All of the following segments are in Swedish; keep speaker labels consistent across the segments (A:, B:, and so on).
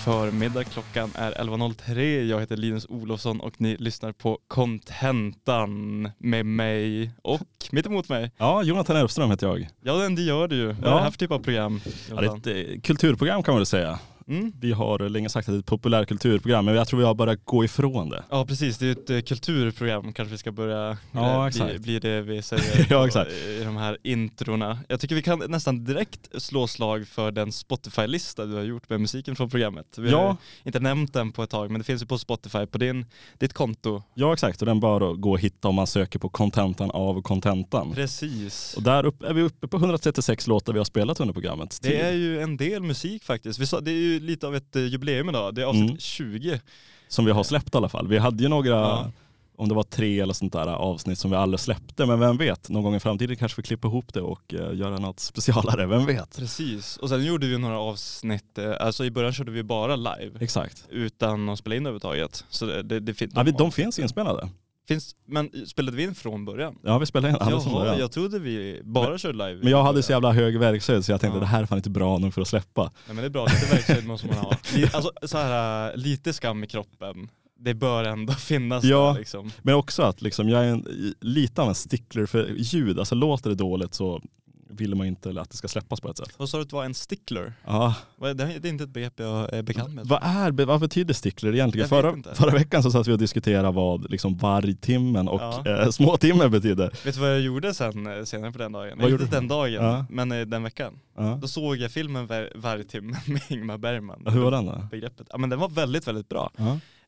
A: förmiddag. Klockan är 11.03. Jag heter Linus Olofsson och ni lyssnar på Contentan med mig och mitt emot mig.
B: Ja, Jonathan Elfström heter jag.
A: Ja, det gör du ju. Vad är
B: Ja.
A: det här för typ av program?
B: Ja, det är ett eh, kulturprogram kan man väl säga.
A: Mm.
B: Vi har länge sagt att det är ett populärkulturprogram, men jag tror vi har börjat gå ifrån det.
A: Ja precis, det är ett eh, kulturprogram kanske vi ska börja,
B: Ja, exakt.
A: Bli, bli det vi säger
B: Ja, exakt.
A: i de här introna. Jag tycker vi kan nästan direkt slå slag för den Spotify-lista du har gjort med musiken från programmet. Vi har
B: Ja.
A: inte nämnt den på ett tag men det finns ju på Spotify på din, ditt konto.
B: Ja, exakt. Och den bör gå att hitta om man söker på kontentan av kontentan.
A: Precis.
B: Och där upp, är vi uppe på 136 låtar vi har spelat under programmet.
A: Det är ju en del musik faktiskt. Vi sa, det är ju lite av ett eh, jubileum idag. Det är avsnitt
B: Mm.
A: 20.
B: Som vi har släppt i alla fall. Vi hade ju några,
A: Ja.
B: om det var tre eller sånt där avsnitt som vi aldrig släppte. Men vem vet, någon gång i framtiden kanske vi klipper ihop det och uh, göra något specialare. Vem vet?
A: Precis. Och sen gjorde vi några avsnitt, eh, alltså i början körde vi bara live.
B: Exakt.
A: Utan att spela in överhuvudtaget. Så det, det, det fin-
B: Ja, vi, de finns inspelade.
A: Finns, men spelade vi in från början?
B: Ja, vi spelade in alla från början.
A: jag trodde vi bara körde live.
B: Men jag hade så jävla hög verkshöjd så jag tänkte
A: Ja.
B: det här är fan inte bra nog för att släppa.
A: Nej men det är bra, lite verkshöjd måste man ha. Alltså så här, äh, lite skam i kroppen. Det bör ändå finnas
B: Ja.
A: där liksom.
B: Men också att liksom, jag är en, lite av en stickler för ljud. Alltså låter det dåligt så vill man inte att det ska släppas på ett sätt.
A: Vad sa du att det var en stickler?
B: Ja.
A: Det är inte ett begrepp jag är bekant med.
B: Vad, är, vad betyder stickler egentligen?
A: Jag
B: Förra,
A: inte.
B: förra veckan så satt vi och diskuterade vad liksom vargtimmen och
A: Ja.
B: eh, småtimmen betyder.
A: Vet du vad jag gjorde sen eh, senare på den dagen?
B: Vad
A: Inte
B: gjorde du?
A: den dagen,
B: Ja.
A: men eh, den veckan.
B: Ja.
A: Då såg jag filmen Var- Vargtimmen med Ingmar Bergman.
B: Hur var den då?
A: Begreppet. Ja men den var väldigt, väldigt bra.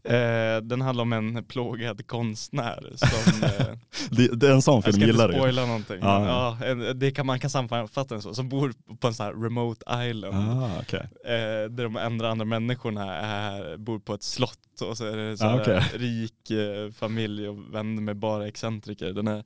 A: Eh, den handlar om en plågad konstnär som, eh,
B: Det, det är en sån
A: jag
B: film
A: ska
B: gillar
A: inte
B: du.
A: spoila någonting.
B: Ja.
A: men, Ja, en- det kan, man kan sammanfatta den så, som bor på en sån här remote island.
B: Ah, okay.
A: Eh, där de andra, andra människorna är, bor på ett slott och så är det så
B: Ah, okej.
A: rik eh, familj och vänner med bara excentriker. Den är,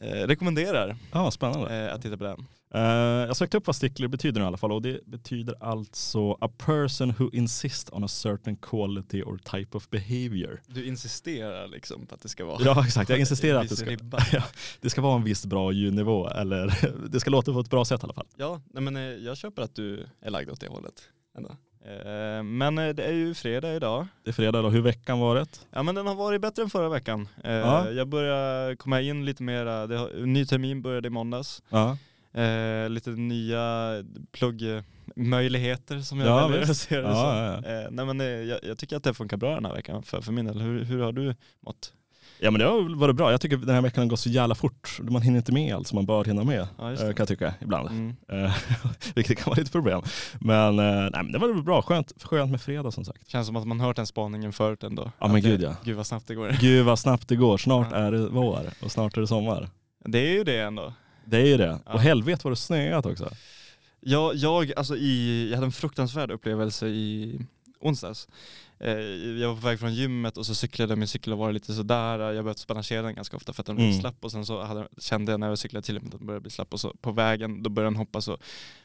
A: eh, rekommenderar
B: Ja, spännande.
A: eh, att titta på den.
B: Eh, jag sökte upp vad stickler betyder i alla fall och det betyder alltså a person who insists on a certain quality or type of behavior.
A: Du insisterar liksom på att det ska vara
B: Ja exakt, jag insisterar att det ska, ja, det ska vara en viss bra ljudnivå eller det ska låta på ett bra sätt i alla fall.
A: Ja, nej men eh, jag köper att du är lagd åt det hållet. Ändå. Eh, Men det är ju fredag idag.
B: Det är fredag då, hur veckan varit?
A: Ja men den har varit bättre än förra veckan.
B: Ja.
A: Jag börjar komma in lite mera, ny termin började i måndags.
B: Ja,
A: Eh, lite nya pluggmöjligheter som jag
B: Ja,
A: väljer att se det
B: Ja,
A: som.
B: ja,
A: Eh, nej men eh, jag, jag tycker att det funkar bra den här veckan för, för min del. Hur, hur har du mått?
B: ja men det har varit bra. Jag tycker den här veckan har gått så jävla fort. Man hinner inte med allt som man bör hinna med.
A: Ja,
B: eh. Kan jag tycka ibland.
A: Mm.
B: Eh, Vilket kan vara lite problem. Men, eh, nej, men det var bra, skönt, skönt med fredag som sagt.
A: Känns som att man hört den spaningen förut ändå.
B: Ja, men
A: det-
B: gud, ja.
A: Gud vad snabbt det går.
B: Gud vad snabbt det går, snart
A: Ja.
B: är det vår och snart är det sommar.
A: Det är ju det ändå.
B: Det är ju det.
A: Ja.
B: Och helvete vad det snöat också.
A: Jag, jag, alltså i, jag hade en fruktansvärd upplevelse i onsdags. Eh, jag var på väg från gymmet och så cyklade jag, min cykel och var lite sådär. Jag började spänna kedjan ganska ofta för att den blev
B: Mm.
A: slapp och sen så hade, kände jag när jag cyklade till att den började bli slapp och så på vägen då började den hoppa så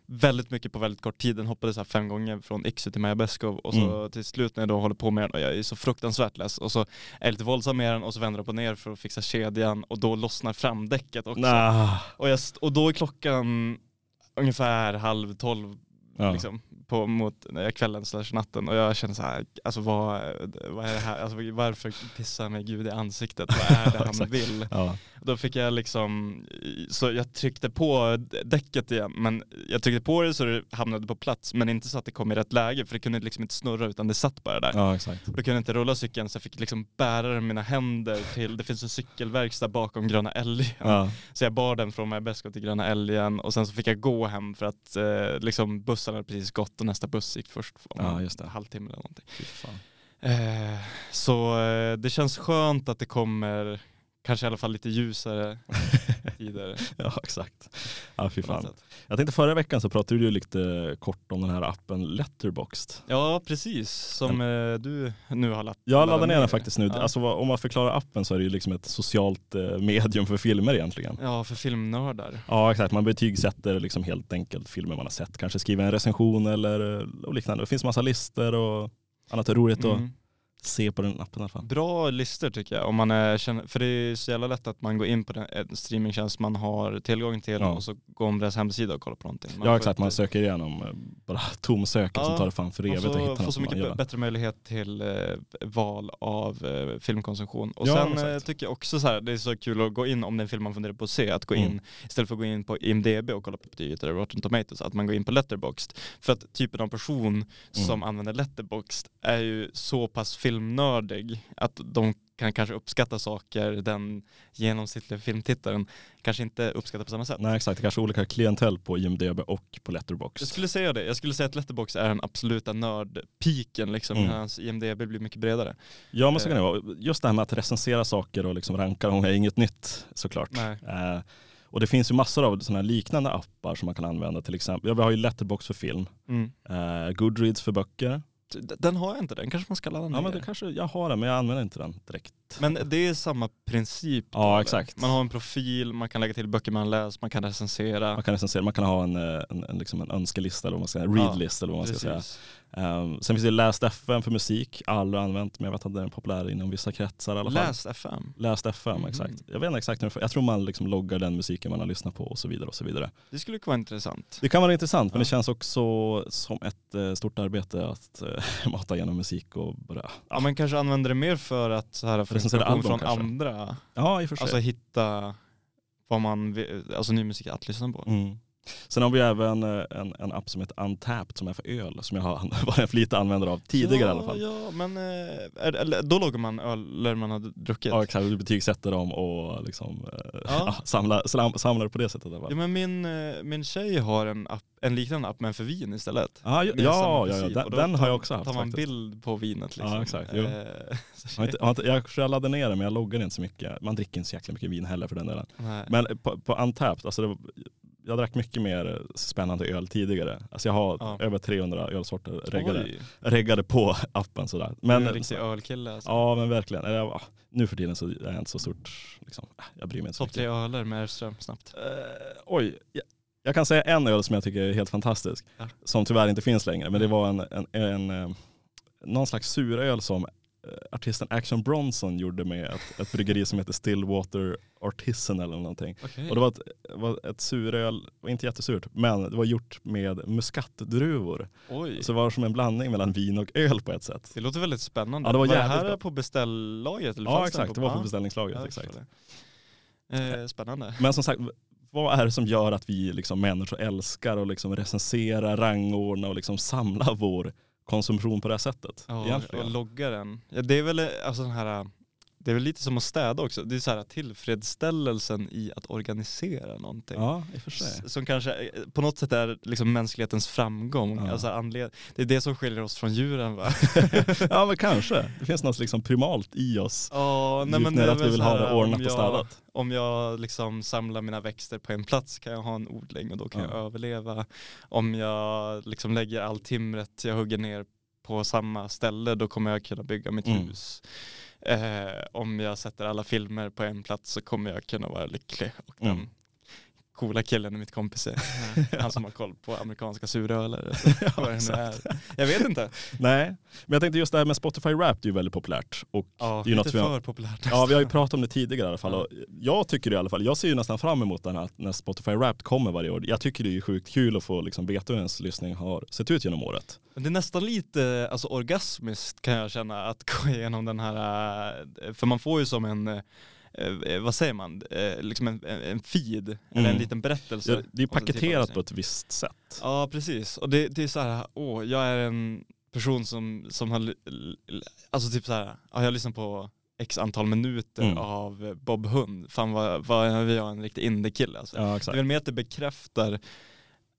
A: väldigt mycket på väldigt kort tid. Den hoppade så här fem gånger från Iksu till Maja Beskow och så
B: Mm.
A: till slut när jag då håller på med den och jag är så fruktansvärt less och så är jag lite våldsam med den och så vänder jag på ner för att fixa kedjan och då lossnar framdäcket också.
B: Nah.
A: Och, jag, och då är klockan ungefär halv tolv
B: Ja.
A: liksom, på, mot eh, kvällen slash natten och jag känner så här, alltså vad, vad är det här, alltså, varför pissar mig Gud i ansiktet, vad är det han vill?
B: Ja.
A: Då fick jag liksom, så jag tryckte på däcket igen, men jag tryckte på det så det hamnade på plats, men inte så att det kom i rätt läge, för det kunde liksom inte snurra utan det satt bara där.
B: ja, exakt.
A: Då kunde jag inte rulla cykeln så jag fick liksom bära den med mina händer till, det finns en cykelverkstad bakom Gröna Älgen.
B: Ja.
A: Så jag bar den från Majbesko till Gröna Älgen och sen så fick jag gå hem för att eh, liksom bussen hade precis gått och nästa buss gick först om
B: Ja, just det.
A: en halvtimme eller någonting. Eh, så eh, det känns skönt att det kommer kanske i alla fall lite ljusare tider.
B: Ja exakt. Ja fy fan. Jag tänkte förra veckan så pratade du lite kort om den här appen Letterboxd.
A: Ja precis, som eh, du nu har laddat
B: Jag laddade ner den faktiskt nu.
A: Ja.
B: Alltså, om man förklarar appen så är det ju liksom ett socialt eh, medium för filmer egentligen.
A: Ja, för filmnördar.
B: Ja exakt, man betygsätter liksom helt enkelt filmer man har sett. Kanske skriver en recension eller eh, och liknande. Det finns massa listor och annat roligt
A: Mm.
B: Se på den appen i alla fall.
A: Bra listor tycker jag, om man är, för det är så jävla lätt att man går in på den en streamingtjänst man har tillgång till
B: Ja.
A: och så går om deras hemsida och kollar på någonting. Man
B: ja
A: får
B: exakt, man söker igenom eh, bara tomsöken
A: Ja,
B: som tar det fan för
A: man
B: evigt att
A: får,
B: hitta
A: får
B: något
A: så
B: som man
A: mycket
B: gillar.
A: bättre möjlighet till eh, val av eh, filmkonsumtion. Och
B: Ja,
A: sen
B: exakt.
A: eh, tycker jag också så här, det är så kul att gå in om det är en film man funderar på att se, att gå
B: Mm.
A: in istället för att gå in på IMDB och kolla på betyget eller Rotten Tomatoes, att man går in på Letterboxd. För att typen av person som
B: Mm.
A: använder Letterboxd är ju så pass filmnördig att de kan kanske uppskatta saker den genomsnittliga filmtittaren kanske inte uppskattar på samma sätt.
B: Nej exakt, det kanske är olika klientell på IMDB och på Letterboxd.
A: Jag skulle säga det. Jag skulle säga att Letterboxd är den absoluta nördpiken liksom,
B: Mm.
A: medan IMDB blir mycket bredare.
B: Ja men så kan det
A: Eh.
B: vara. Just det här med att recensera saker och liksom ranka dem är inget nytt såklart.
A: Nej.
B: Eh, och det finns ju massor av sådana här liknande appar som man kan använda till exempel. Ja, vi har ju Letterbox för film,
A: Mm.
B: eh, Goodreads för böcker.
A: Den har jag inte, den kanske man ska ladda ner.
B: Ja men det kanske, jag har den men jag använder inte den direkt.
A: Men det är samma princip.
B: Ja,
A: det.
B: exakt.
A: Man har en profil, man kan lägga till böcker man läst, man kan recensera.
B: Man kan recensera, man kan ha en, eh, en, en, liksom en önskelista eller vad man ska säga, en
A: Ja,
B: readlist eller vad man ska säga. Um, sen finns det Läst FM för musik, aldrig använt men jag vet att den är populär inom vissa kretsar i alla fall.
A: Läs FM.
B: Läst FM,
A: Mhm.
B: exakt. Jag vet inte exakt hur Jag tror man liksom loggar den musiken man har lyssnat på och så vidare och så vidare.
A: Det skulle kunna vara intressant.
B: Det kan vara intressant men
A: Ja.
B: det känns också som ett eh, stort arbete att eh, mata igenom musik och bara,
A: Ja, man kanske använder det mer för att så här,
B: Recensera
A: inspiration från
B: kanske.
A: andra.
B: ja i och för sig.
A: Alltså hitta vad man vill, alltså ny musik att lyssna på.
B: Mm. Sen har vi även eh, en, en app som heter Untapped som är för öl som jag har varit en flitig användare av tidigare
A: ja,
B: i alla fall.
A: Ja, men eh, är, då loggar man öl man har druckit.
B: Ja exakt, du betygsätter dem och liksom, eh,
A: Ja.
B: samlar, slam, samlar på det sättet.
A: Ja, men min, min tjej har en, app, en liknande app men för vin istället.
B: Ja, ja, ja, ja, den,
A: då
B: den har jag också haft
A: tar man
B: faktiskt.
A: bild på vinet liksom.
B: Ja, exakt, jo. Jag, jag laddade ner den men jag loggar inte så mycket. Man dricker inte så jäkla mycket vin heller för den delen.
A: nej.
B: Men på, på Untapped, alltså det, var- jag drack mycket mer spännande öl tidigare. Alltså jag har
A: Ja.
B: över 300 ölsorter reggade, reggade på appen sådär.
A: men, du är en riktig ölkille alltså.
B: ja men verkligen. Eller, ja, nu för tiden så är jag inte så stort, liksom, jag bryr mig inte så
A: Topp tre öler med Erström snabbt.
B: Eh, oj, jag, jag kan säga en öl som jag tycker är helt fantastisk.
A: Ja.
B: Som tyvärr inte finns längre. Men det var en, en, en, eh, någon slags suröl som artisten Action Bronson gjorde med ett, ett bryggeri som heter Stillwater Artisan eller någonting.
A: Okej.
B: Och det var ett, var ett suröl, var inte jättesurt, men det var gjort med muskatdruvor.
A: Oj,
B: Så det var som en blandning mellan vin och öl på ett sätt.
A: det låter väldigt spännande.
B: Ja, det var
A: det
B: jävligt
A: här
B: bra.
A: på beställagret? Eller
B: Ja exakt, det var på beställningslagret. exakt.
A: det. Eh, spännande.
B: Men som sagt, vad är det som gör att vi liksom människor älskar att liksom recensera, rangordna och liksom samla vår konsumtion på det här sättet?
A: Ja,
B: egentligen?
A: och logga den. Ja, det är väl eh, alltså den här det är väl lite som att städa också. Det är så här tillfredsställelsen i att organisera någonting.
B: ja, i för sig.
A: Som kanske eh, på något sätt är liksom mänsklighetens framgång.
B: Ja.
A: Alltså anled- det är det som skiljer oss från djuren va?
B: ja men kanske. Det finns något liksom primalt i oss.
A: Ja,
B: Just när att vi vill ha det ordnat
A: om
B: och
A: jag-
B: städat.
A: Om jag liksom samlar mina växter på en plats kan jag ha en odling och då kan
B: Ja.
A: jag överleva. Om jag liksom lägger all timret jag hugger ner på samma ställe då kommer jag kunna bygga mitt
B: Mm.
A: hus. Eh, om jag sätter alla filmer på en plats så kommer jag kunna vara lycklig. Och den
B: mm
A: coola killen i mitt kompis är han som har koll på amerikanska suröler.
B: Ja.
A: Jag vet inte.
B: Nej, men jag tänkte just det här med Spotify Rap, det är ju väldigt populärt. Och
A: Ja,
B: det är ju något
A: lite
B: vi har,
A: för populärt.
B: Ja, vi har ju pratat om det tidigare i alla fall.
A: Ja.
B: Jag tycker det i alla fall, jag ser ju nästan fram emot den här, när Spotify Wrapped kommer varje år. Jag tycker det är ju sjukt kul att få liksom veta hur ens lyssning har sett ut genom året.
A: Det är nästan lite alltså, orgasmiskt kan jag känna att gå igenom den här, eh, för man får ju som en, eh, eh, vad säger man, Eh, liksom en, en feed, eller
B: Mm.
A: en liten berättelse.
B: Det, det är paketerat på ett visst sätt.
A: Ja precis, och det, det är så här, åh jag är en person som, som har, alltså typ så här, ja, jag har lyssnat på x antal minuter
B: Mm.
A: av Bob Hund, fan vad, vad är jag en riktig indiekille alltså.
B: Ja,
A: Det är väl mer att det bekräftar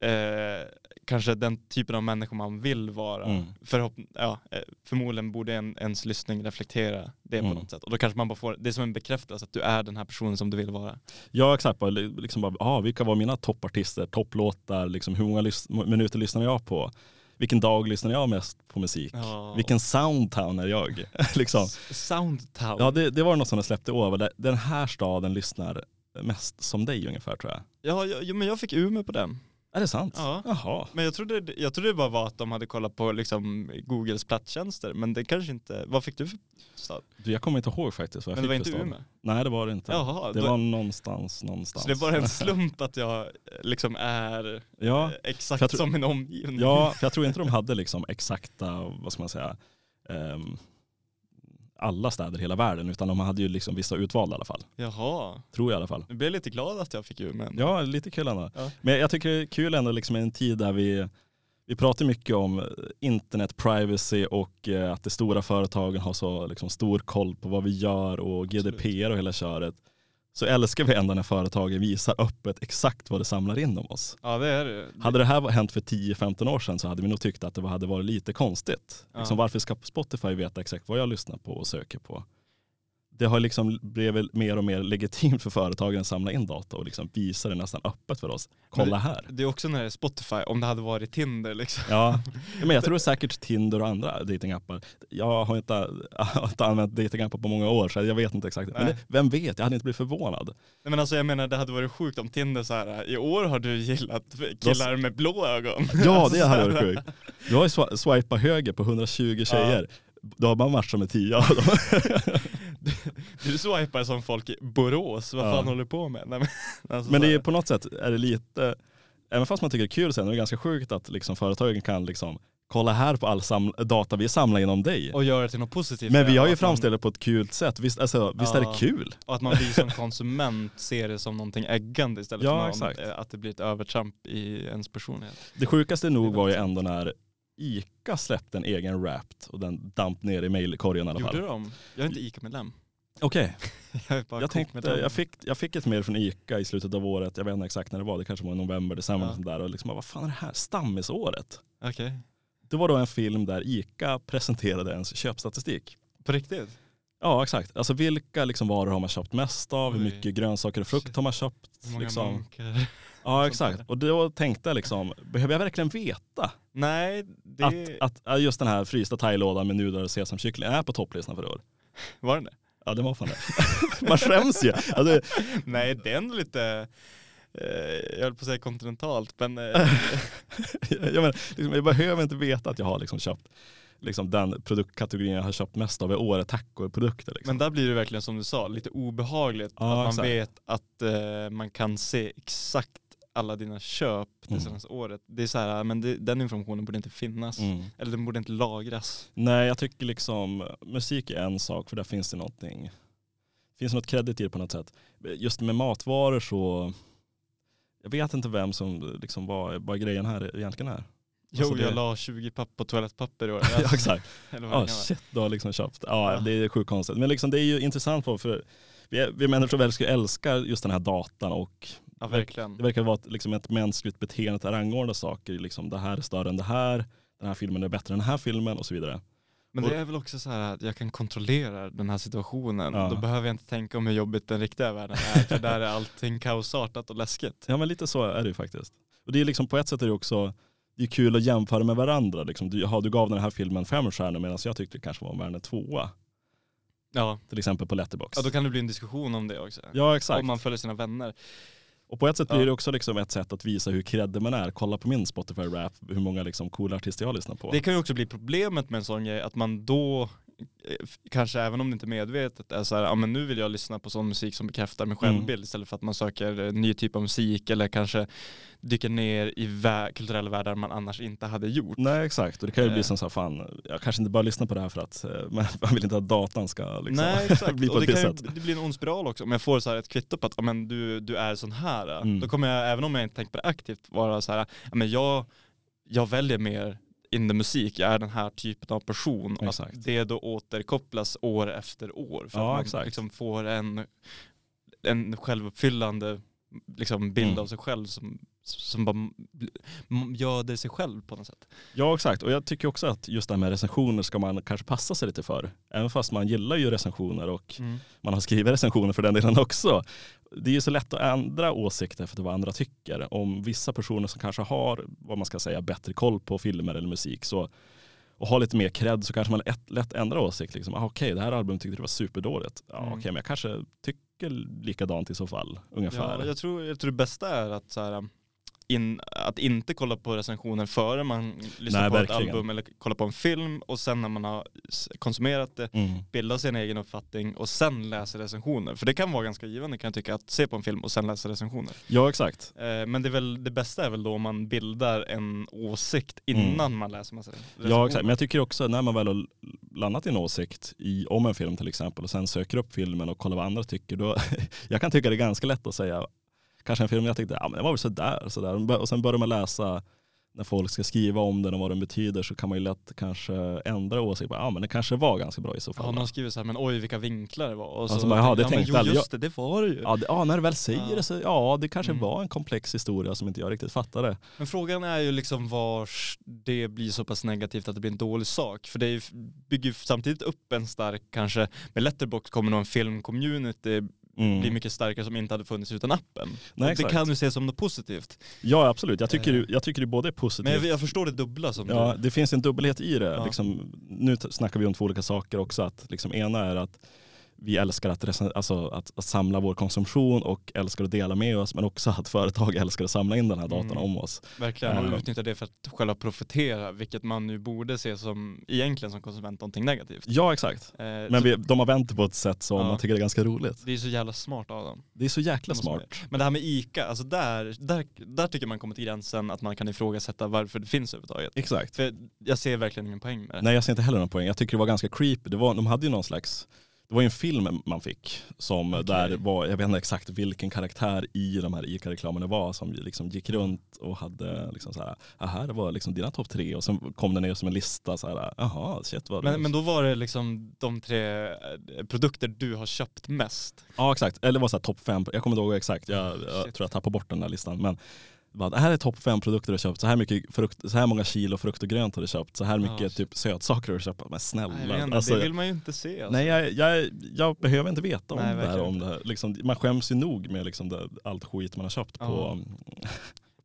A: eh, kanske den typen av människa man vill vara.
B: Mm.
A: Förhopp- ja, eh, förmodligen borde en, ens lyssning reflektera det på
B: Mm.
A: något sätt. Och då kanske man bara får, det är som en bekräftelse att du är den här personen som du vill vara.
B: Ja exakt, bara, li- liksom bara, ah, vilka var mina toppartister, topplåtar, liksom, hur många lys- minuter lyssnade jag på? Vilken dag lyssnade jag mest på musik?
A: Ja.
B: Vilken soundtown är jag? liksom.
A: Soundtown.
B: Ja det, det var något som de släppte där den här staden lyssnar mest som dig ungefär tror jag.
A: Ja, ja, ja, men jag fick Umeå på den.
B: Är det sant?
A: Ja.
B: Jaha.
A: Men jag trodde, jag trodde det bara var att de hade kollat på liksom Googles platstjänster, men det kanske inte, vad fick du för stad?
B: Du, jag kommer inte ihåg faktiskt vad jag
A: Men det var
B: fick
A: inte
B: för stad.
A: Umeå?
B: Nej det var det inte.
A: Jaha,
B: det
A: då-
B: var någonstans, någonstans.
A: Så det är bara en slump att jag eh, liksom är
B: Ja,
A: eh, exakt som min omgivning.
B: ja, för jag tror inte de hade liksom exakta, vad ska man säga, ehm, alla städer i hela världen utan de hade ju liksom vissa utvalda i alla fall.
A: Jaha,
B: Tror jag i alla fall.
A: nu blir jag lite glad att jag fick men-
B: Ja, lite kul ändå.
A: Ja.
B: Men jag tycker det är kul ändå liksom i en tid där vi, vi pratar mycket om eh, internet privacy och eh, att de stora företagen har så liksom stor koll på vad vi gör och GDPR och hela köret. Så älskar vi ändå när företagen visar öppet exakt vad det samlar in om oss.
A: Ja det är det.
B: Hade det här hänt för 10-15 år sedan så hade vi nog tyckt att det hade varit lite konstigt.
A: Ja.
B: Liksom, varför ska Spotify veta exakt vad jag lyssnar på och söker på? Det har liksom blivit mer och mer legitimt för företagen att samla in data och liksom visa det nästan öppet för oss. Kolla här.
A: Det är också när det är Spotify, om det hade varit Tinder liksom.
B: Ja, men jag tror säkert Tinder och andra datingappar. Jag har inte, jag har inte använt datingappar på många år så jag vet inte exakt. Men
A: Nej.
B: det, vem vet, jag hade inte blivit förvånad.
A: Nej men alltså jag menar det hade varit sjukt om Tinder så här. i år har du gillat killar med blå ögon.
B: Ja,
A: Alltså,
B: det
A: så
B: hade varit sjukt. Du har ju swi- swipat höger på 120 tjejer. Då har man matchat med 10 av dem.
A: Du swipar som folk i Borås, vad
B: Ja.
A: fan håller du på med? Nej, men, alltså,
B: Men det är på något sätt är det lite, även fast man tycker det är kul sen, är det ganska sjukt att liksom företagen kan liksom kolla här på all data vi samlar in om dig.
A: och göra det till något positivt.
B: Men vi har ju framställt det på ett kul sätt. Visst, alltså, visst är det
A: Ja.
B: kul?
A: Och att man vi som konsument ser det som någonting äggande istället
B: Ja,
A: för någon, eh, att det blir ett övertramp i ens personlighet.
B: Det sjukaste nog var ju ändå när ICA släppte en egen Wrapped och den damp ner i mailkorgen i alla fall.
A: Gjorde de? Jag är inte ICA-medlem.
B: Okej,
A: Jag bara
B: jag tänkte,
A: kokmedlem.
B: jag fick, jag fick ett mail från ICA i slutet av året, jag vet inte exakt när det var, det kanske var i november, december
A: Ja.
B: och där och liksom, vad fan är det här? Stammisåret?
A: Okej.
B: Det var då en film där ICA presenterade ens köpstatistik.
A: På riktigt?
B: Ja exakt, alltså vilka liksom varor har man köpt mest av, hur
A: Oj.
B: mycket grönsaker och frukt
A: Shit.
B: har man köpt?
A: Hur många
B: Liksom.
A: munkar?
B: Ja exakt, och då tänkte jag liksom, behöver jag verkligen veta
A: Nej, det
B: att, att just den här frysta thailådan med nudlar och sesamkyckling är på topplistan för år?
A: var den det?
B: Ja det var fan det. Man skäms ju. Alltså,
A: Nej, det är ändå lite, eh, jag höll på att säga kontinentalt, men eh,
B: jag, men, liksom, jag behöver inte veta att jag har liksom köpt liksom, den produktkategorin jag har köpt mest av i år är tacoprodukter. Liksom.
A: Men där blir det verkligen som du sa, lite obehagligt.
B: Ja,
A: att man
B: exakt.
A: vet att eh, man kan se exakt alla dina köp det
B: Mm.
A: senaste året. Det är så här, men det, den informationen borde inte finnas.
B: Mm.
A: Eller den borde inte lagras.
B: Nej jag tycker liksom musik är en sak för där finns det någonting, finns något kredit i det på något sätt. Just med matvaror så, jag vet inte vem som liksom var, vad grejen här egentligen är.
A: Jo,
B: Alltså det-
A: jag la 20 papp på toalettpapper i år.
B: ja exakt.
A: Eller vad
B: Ja shit, du har liksom köpt. Ja
A: Ja.
B: det är sjukt konstigt. Men liksom, det är ju intressant på för vi, vi människor älskar, älskar just den här datan och
A: Ja, verkligen.
B: det verkar vara ett, liksom ett mänskligt beteende att rangordna saker. Liksom, det här är större än det här, den här filmen är bättre än den här filmen och så vidare.
A: Men det är väl också så här att jag kan kontrollera den här situationen.
B: Ja.
A: Då behöver jag inte tänka om hur jobbigt den riktiga världen är. För där är allting kaosartat och läskigt.
B: Ja men lite så är det ju faktiskt. Och det är liksom på ett sätt är det också det är kul att jämföra med varandra. Liksom. Du, ja, du gav den här filmen fem stjärnor medan jag tyckte det kanske var värd en tvåa.
A: Ja.
B: Till exempel på Letterboxd.
A: ja, då kan det bli en diskussion om det också.
B: Ja exakt.
A: Om man följer sina vänner.
B: Och på ett sätt
A: Ja.
B: blir det också liksom ett sätt att visa hur kreddig man är. Kolla på min Spotify rap, hur många liksom coola artister jag lyssnar på.
A: Det kan ju också bli problemet med en sån grej, att man då kanske även om det inte är medvetet är så här, ja men nu vill jag lyssna på sån musik som bekräftar min
B: Mm.
A: självbild istället för att man söker en ny typ av musik eller kanske dyker ner i vä- kulturella världar man annars inte hade gjort.
B: Nej exakt, och det kan ju bli
A: Eh.
B: som så här, fan, jag kanske inte bara lyssnar på det här för att eh, men man vill inte att datan ska liksom,
A: Nej exakt,
B: bli på
A: och det, kan
B: sätt.
A: ju, det blir en ond spiral också. Om jag får så här ett kvitto på att ja, men du, du är sån här,
B: Mm.
A: då kommer jag, även om jag inte tänkt på det aktivt, vara så här, ja, men jag, jag väljer mer in the musik, jag är den här typen av person. Och
B: Exakt.
A: att det då återkopplas år efter år. För
B: Ja,
A: att man
B: exakt.
A: liksom får en, en självuppfyllande liksom, bild
B: Mm.
A: av sig själv som, som bara göder sig själv på något sätt.
B: Ja exakt, och jag tycker också att just det här med recensioner ska man kanske passa sig lite för. Även fast man gillar ju recensioner och man har skrivit recensioner för den delen också. Det är ju så lätt att ändra åsikter för vad andra tycker. Om vissa personer som kanske har, vad man ska säga, bättre koll på filmer eller musik så, och har lite mer cred så kanske man lätt, lätt ändrar åsikt. Liksom, ah, Okej, det här albumet tyckte du var superdåligt. Ja,
A: Mm.
B: Okej, men jag kanske tycker likadant i så fall, ungefär.
A: Ja, jag, tror, jag tror det bästa är att så här, in, att inte kolla på recensioner före man lyssnar
B: Nej,
A: på
B: verkligen.
A: ett album eller kollar på en film och sen när man har konsumerat det
B: Mm.
A: bilda sin egen uppfattning och sen läsa recensioner. För det kan vara ganska givande kan jag tycka att se på en film och sen läsa recensioner.
B: Ja exakt.
A: Eh, Men det, är väl, det bästa är väl då om man bildar en åsikt innan man läser massa recensioner.
B: Mm. Ja exakt, men jag tycker också när man väl har landat i en åsikt i, om en film till exempel och sen söker upp filmen och kollar vad andra tycker, då, jag kan tycka det är ganska lätt att säga, kanske en film jag tyckte, ja men det var väl sådär, sådär. och sen börjar man läsa när folk ska skriva om den och vad den betyder så kan man ju lätt kanske ändra åsikt, ja men det kanske var ganska bra i så fall.
A: Ja, någon skriver så här, men oj vilka vinklar det var. Och
B: så bara, jaha, det
A: ja, men
B: tänkte
A: jo,
B: aldrig
A: just det, det var det ju.
B: Ja, det, ja, när du väl säger
A: Ja.
B: det så, ja det kanske
A: Mm.
B: var en komplex historia som inte jag riktigt fattade.
A: Men frågan är ju liksom vars det blir så pass negativt att det blir en dålig sak. För det bygger ju samtidigt upp en stark, kanske med Letterbox kommer nog en filmcommunity
B: Mm.
A: bli mycket starkare som inte hade funnits utan appen.
B: Nej,
A: det kan du se som något positivt.
B: Ja absolut, jag tycker,
A: Eh.
B: ju- jag tycker det både är positivt
A: Men jag, jag förstår det dubbla som
B: Ja,
A: du...
B: det finns en dubbelhet i det.
A: Ja.
B: Liksom, nu snackar vi om två olika saker också. Att, liksom, ena är att vi älskar att, alltså, att, att samla vår konsumtion och älskar att dela med oss. Men också att företag älskar att samla in den här datan
A: Mm.
B: om oss.
A: Verkligen, och
B: Ja.
A: utnyttja det för att själva profitera, vilket man nu borde se som, egentligen som konsument, någonting negativt.
B: Ja exakt.
A: Eh,
B: Men vi, de har vänt på ett sätt som
A: Ja.
B: man tycker är ganska roligt.
A: Det är så jävla smart av dem.
B: Det är så jäkla smart.
A: Men det här med ICA, alltså där, där, där tycker man kommer till gränsen att man kan ifrågasätta varför det finns överhuvudtaget.
B: Exakt.
A: För jag ser verkligen ingen poäng med det.
B: Nej jag ser inte heller någon poäng. Jag tycker det var ganska creepy. Det var, de hade ju någon slags det var ju en film man fick som
A: Okej.
B: där var, jag vet inte exakt vilken karaktär i de här ICA-reklamerna var som liksom gick runt och hade liksom så här, "Ah, här var liksom dina topp tre och sen kom det ner som en lista så här, jaha shit vad
A: Men, men då var det liksom de tre eh, produkter du har köpt mest.
B: Ja exakt, eller det var så här topp fem, jag kommer inte ihåg exakt, jag, jag tror jag tappade bort den där listan. Men var, det här är topp fem produkter du har köpt, så här, mycket frukt, så här många kilo frukt och grönt har du köpt, så här
A: Ja,
B: mycket
A: shit.
B: typ sötsaker har du köpt. Men
A: Nej,
B: snälla.
A: vet inte,
B: alltså,
A: det vill man ju inte se. Alltså.
B: Nej jag, jag, jag behöver inte veta om
A: Nej,
B: det här. Om det här. Liksom, man skäms ju nog med liksom det, allt skit man har köpt
A: Ja.
B: på.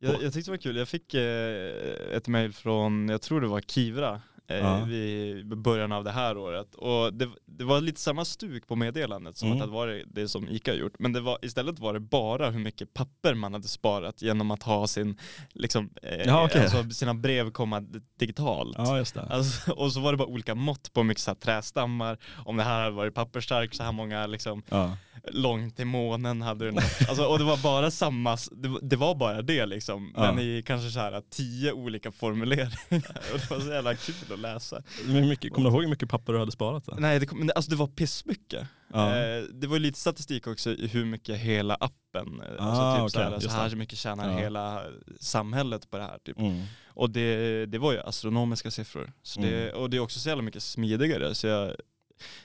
A: Jag, jag tyckte det var kul, jag fick eh, ett mail från, jag tror det var Kivra,
B: Ja.
A: vid början av det här året. Och det, det var lite samma stuk på meddelandet som
B: Mm.
A: att det varit det som ICA gjort. Men det var, istället var det bara hur mycket papper man hade sparat genom att ha sin, liksom, eh,
B: Ja, okej.
A: alltså sina brev komma digitalt.
B: Ja.
A: Alltså, och så var det bara olika mått på hur mycket så här, trästammar, om det här hade varit pappersstark, så här många liksom,
B: Ja.
A: långt till månen hade den. Alltså, och det var bara samma, det, var- det var bara det liksom. Men i kanske så här tio olika formuleringar. Och det var så jävla kul att läsa.
B: Mycket, kommer du ihåg hur mycket papper du hade sparat? Då?
A: Nej, det, kom, alltså det var pissmycket.
B: Ja.
A: Eh, det var lite statistik också i hur mycket hela appen, eh,
B: Ah,
A: alltså typ
B: okej,
A: så, här, mycket tjänar
B: Ja.
A: hela samhället på det här. Typ.
B: Mm.
A: Och det, det var ju astronomiska siffror. Så det,
B: Mm.
A: Och det är också så jävla mycket smidigare. Så jag,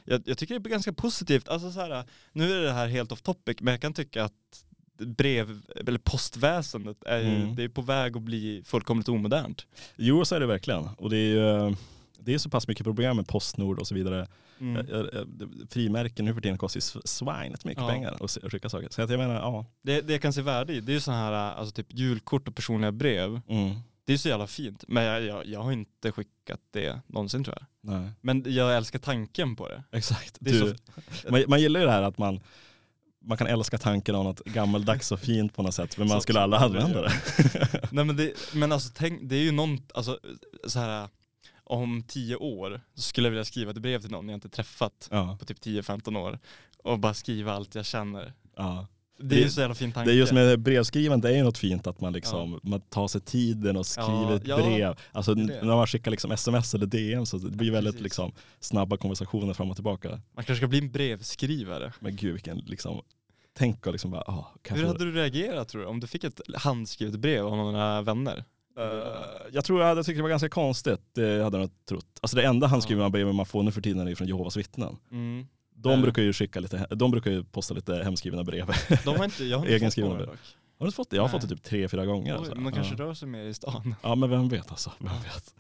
A: jag, jag tycker det är ganska positivt. Alltså så här, nu är det här helt off topic, men jag kan tycka att brev, eller postväsendet är
B: Mm.
A: det är på väg att bli fullkomligt omodernt.
B: Jo så är det verkligen. Och det är ju det är så pass mycket problem med Postnord och så vidare.
A: Mm.
B: Eh, eh, Frimärken nu för tiden kostar ju sv- svinet mycket
A: Ja.
B: pengar att skicka saker. Så att jag menar, ja.
A: Det, det jag kan se värde i, det är ju sådana här alltså typ julkort och personliga brev.
B: Mm.
A: Det är så jävla fint, men jag, jag, jag har inte skickat det någonsin tror jag.
B: Nej.
A: Men jag älskar tanken på det.
B: Exakt.
A: Det
B: Du, man, man gillar ju det här att man, man kan älska tanken av något gammaldags och fint på något sätt, men man skulle aldrig använda det.
A: Nej men, det, men alltså tänk, det är ju någon, alltså så här om tio år så skulle jag vilja skriva ett brev till någon jag inte träffat
B: Ja,
A: på typ 10-15 år och bara skriva allt jag känner.
B: ja.
A: Det är ju så jävla fin tanke.
B: Det är just med brevskrivande, det är ju något fint att man liksom, man tar sig tiden och skriver
A: Ja,
B: ett
A: ja,
B: brev. Alltså n-
A: det.
B: när man skickar liksom sms eller DM så det blir
A: Ja,
B: väldigt
A: precis.
B: liksom snabba konversationer fram och tillbaka.
A: Man kanske ska bli en brevskrivare.
B: Men gud vilken liksom, tänk och liksom bara, ah,
A: Hur hade du reagerat tror du om du fick ett handskrivet brev av några vänner?
B: Eh, jag tror jag hade tyckt det var ganska konstigt, det hade jag nog trott. Alltså det enda handskrivna brevet man får nu för tiden är från Jehovas vittnen.
A: Mm.
B: De
A: Eh.
B: brukar ju skicka lite, de brukar ju posta lite hemskrivna brev.
A: De har inte, jag har inte fått några
B: brev.
A: dock.
B: Har du fått det? Jag har
A: Nej.
B: fått det typ tre, fyra gånger.
A: Oj,
B: alltså.
A: men de kanske
B: ja.
A: rör sig mer i stan.
B: ja men vem vet alltså. Vem vet.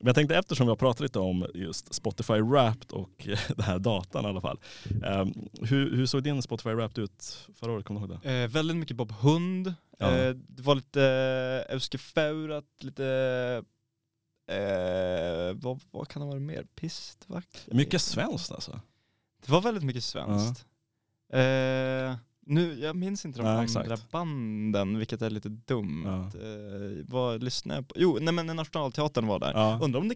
B: Men jag tänkte eftersom vi har pratat lite om just Spotify Wrapped och den här datan i alla fall. Ehm, hur, hur såg din Spotify Wrapped ut förra året? Kommer du ihåg det?
A: Eh, väldigt mycket Bob Hund.
B: Ja.
A: Eh, det var lite eh, Euske Faurat, lite eh, vad, vad kan det vara mer? Pistvakt?
B: Mycket svenskt alltså.
A: Det var väldigt mycket svenskt. Eh, Nu, jag minns inte de
B: Nej,
A: andra
B: exakt.
A: banden, vilket är lite dumt.
B: Ja.
A: Eh, vad lyssnade jag på? Jo, nej men Nationalteatern var där.
B: Ja.
A: Undrar om det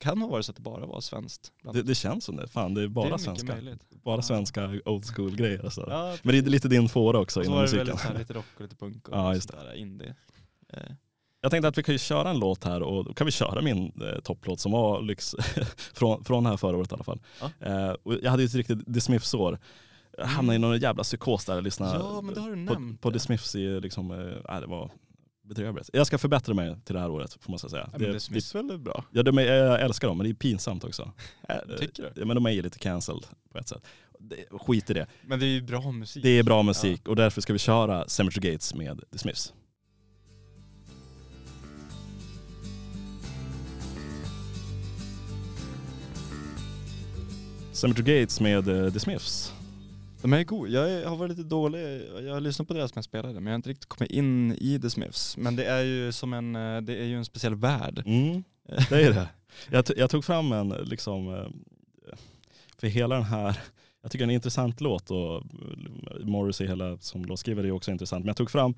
A: kan ha varit så att det bara var svenskt.
B: Det, det känns som det. Fan, det är bara
A: det är
B: svenska.
A: möjligt.
B: Bara
A: Ja.
B: svenska old school grejer. Alltså.
A: Ja,
B: Men det är lite din fåra också
A: och så
B: inom
A: var det
B: musiken.
A: väldigt så här, lite rock och lite punk och
B: Ja, just
A: sånt där indie. Eh,
B: Jag tänkte att vi kan ju köra en låt här och då kan vi köra min eh, topplåt som var lyx från, från det här förra året i alla fall.
A: Ja.
B: Eh, jag hade ju ett riktigt The Smiths-år. Jag hamnade i någon jävla psykos där och lyssnade
A: Ja, men det har du
B: på,
A: nämnt.
B: på The Smiths i liksom, eh, det var bedrövligt. Jag ska förbättra mig till det här året får man säga.
A: Ja, men det Smiths väl är bra?
B: ja, de är, jag älskar dem men det är pinsamt också.
A: Tycker du?
B: Ja, Men de är ju lite cancelled på ett sätt. Det, skit i det.
A: Men det är ju bra musik.
B: Det är bra musik och därför ska vi köra Cemetery Gates med The Smiths. Cemetery Gates med eh, The Smiths.
A: De är god. Jag är- har varit lite dålig. Jag har lyssnat på deras med spelare men jag har inte riktigt kommit in i The Smiths. Men det är ju som en, eh, det är ju en speciell värld.
B: Mm, det är det. Jag, jag tog fram en, liksom, eh, för hela den här, jag tycker det är en intressant låt och eh, Morrissey hela som låtskrivare är också intressant. Men jag tog fram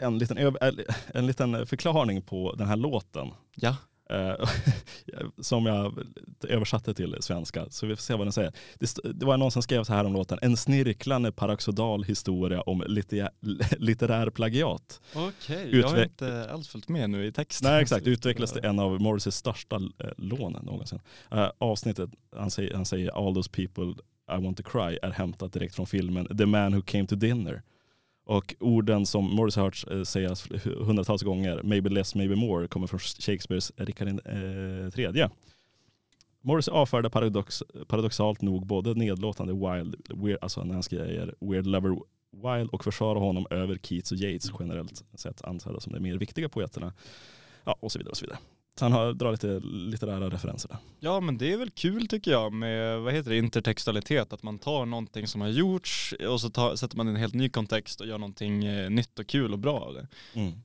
B: en liten, öv- en liten förklaring på den här låten.
A: Ja.
B: Eh, som jag översatte till svenska. Så vi får se vad den säger. Det, det var någon som skrev så här om låten. En snirklande paradoxal historia om lite, litterär plagiat.
A: Okej, jag har inte alls följt med nu i texten.
B: Nej exakt, utvecklades till en av Morrisseys största eh, lån någonsin. Eh, avsnittet, han säger, han säger All those people I want to cry är hämtat direkt från filmen The man who came to dinner. Och orden som Morrissey har hört eh, sägas hundratals gånger, maybe less, maybe more, kommer från Shakespeares Rikard eh, Morris Morrissey avfärdar paradox, paradoxalt nog både nedlåtande Wild, weird, alltså när han skriver Weird Lover Wild och försvarar honom över Keats och Yates generellt sett ansedda som de mer viktiga poeterna. Ja, och så vidare och så vidare. Han har, drar lite litterära referenser där.
A: Ja men det är väl kul tycker jag med, vad heter det, intertextualitet. Att man tar någonting som har gjorts och så tar, sätter man i en helt ny kontext och gör någonting eh, nytt och kul och bra av det.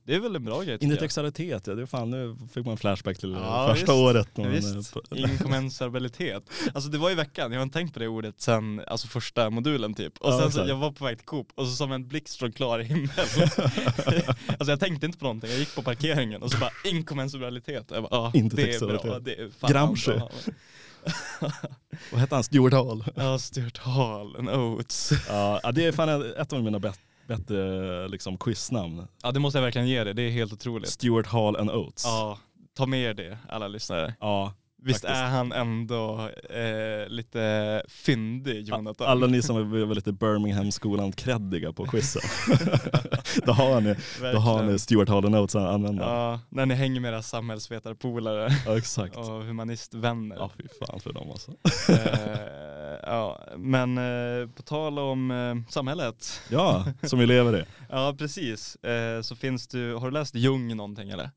A: Det är väl en bra grej tycker jag.
B: Intertextualitet, ja, det fan, nu fick man flashback till
A: Ja,
B: första
A: visst.
B: året.
A: Ja, visst,
B: eh, på-
A: inkommensabilitet. Alltså det var i veckan, jag har inte tänkt på det ordet sen alltså första modulen typ. Och
B: Ja,
A: sen så, jag var på väg till Coop och så som en blixt från klar himmel. alltså jag tänkte inte på någonting, jag gick på parkeringen och så bara inkommensabilitet. Bara, ja det är bra, det är
B: Gramsci.
A: bra.
B: Vad hette han? Stuart Hall.
A: Ja, Stuart Hall, en Oates.
B: ja, det är fan ett av mina bet- bättre liksom, quiznamn.
A: Ja det måste jag verkligen ge det, det är helt otroligt.
B: Stuart Hall and Oates.
A: Ja, ta med er det alla lyssnare.
B: Ja,
A: Visst
B: Faktiskt.
A: är han ändå eh, lite fyndig Jonathan?
B: alla ni som är lite Birmingham-skolan-kreddiga på quizen. då har ni, då har ni Stuart Oates att använda. Ja.
A: Ja, när ni hänger med era samhällsvetarpolare
B: exakt.
A: och humanistvänner.
B: Ja fy fan för dem alltså.
A: eh, ja, men eh, på tal om eh, samhället.
B: Ja, som vi lever i.
A: Ja precis, eh, så finns du, har du läst Jung någonting eller?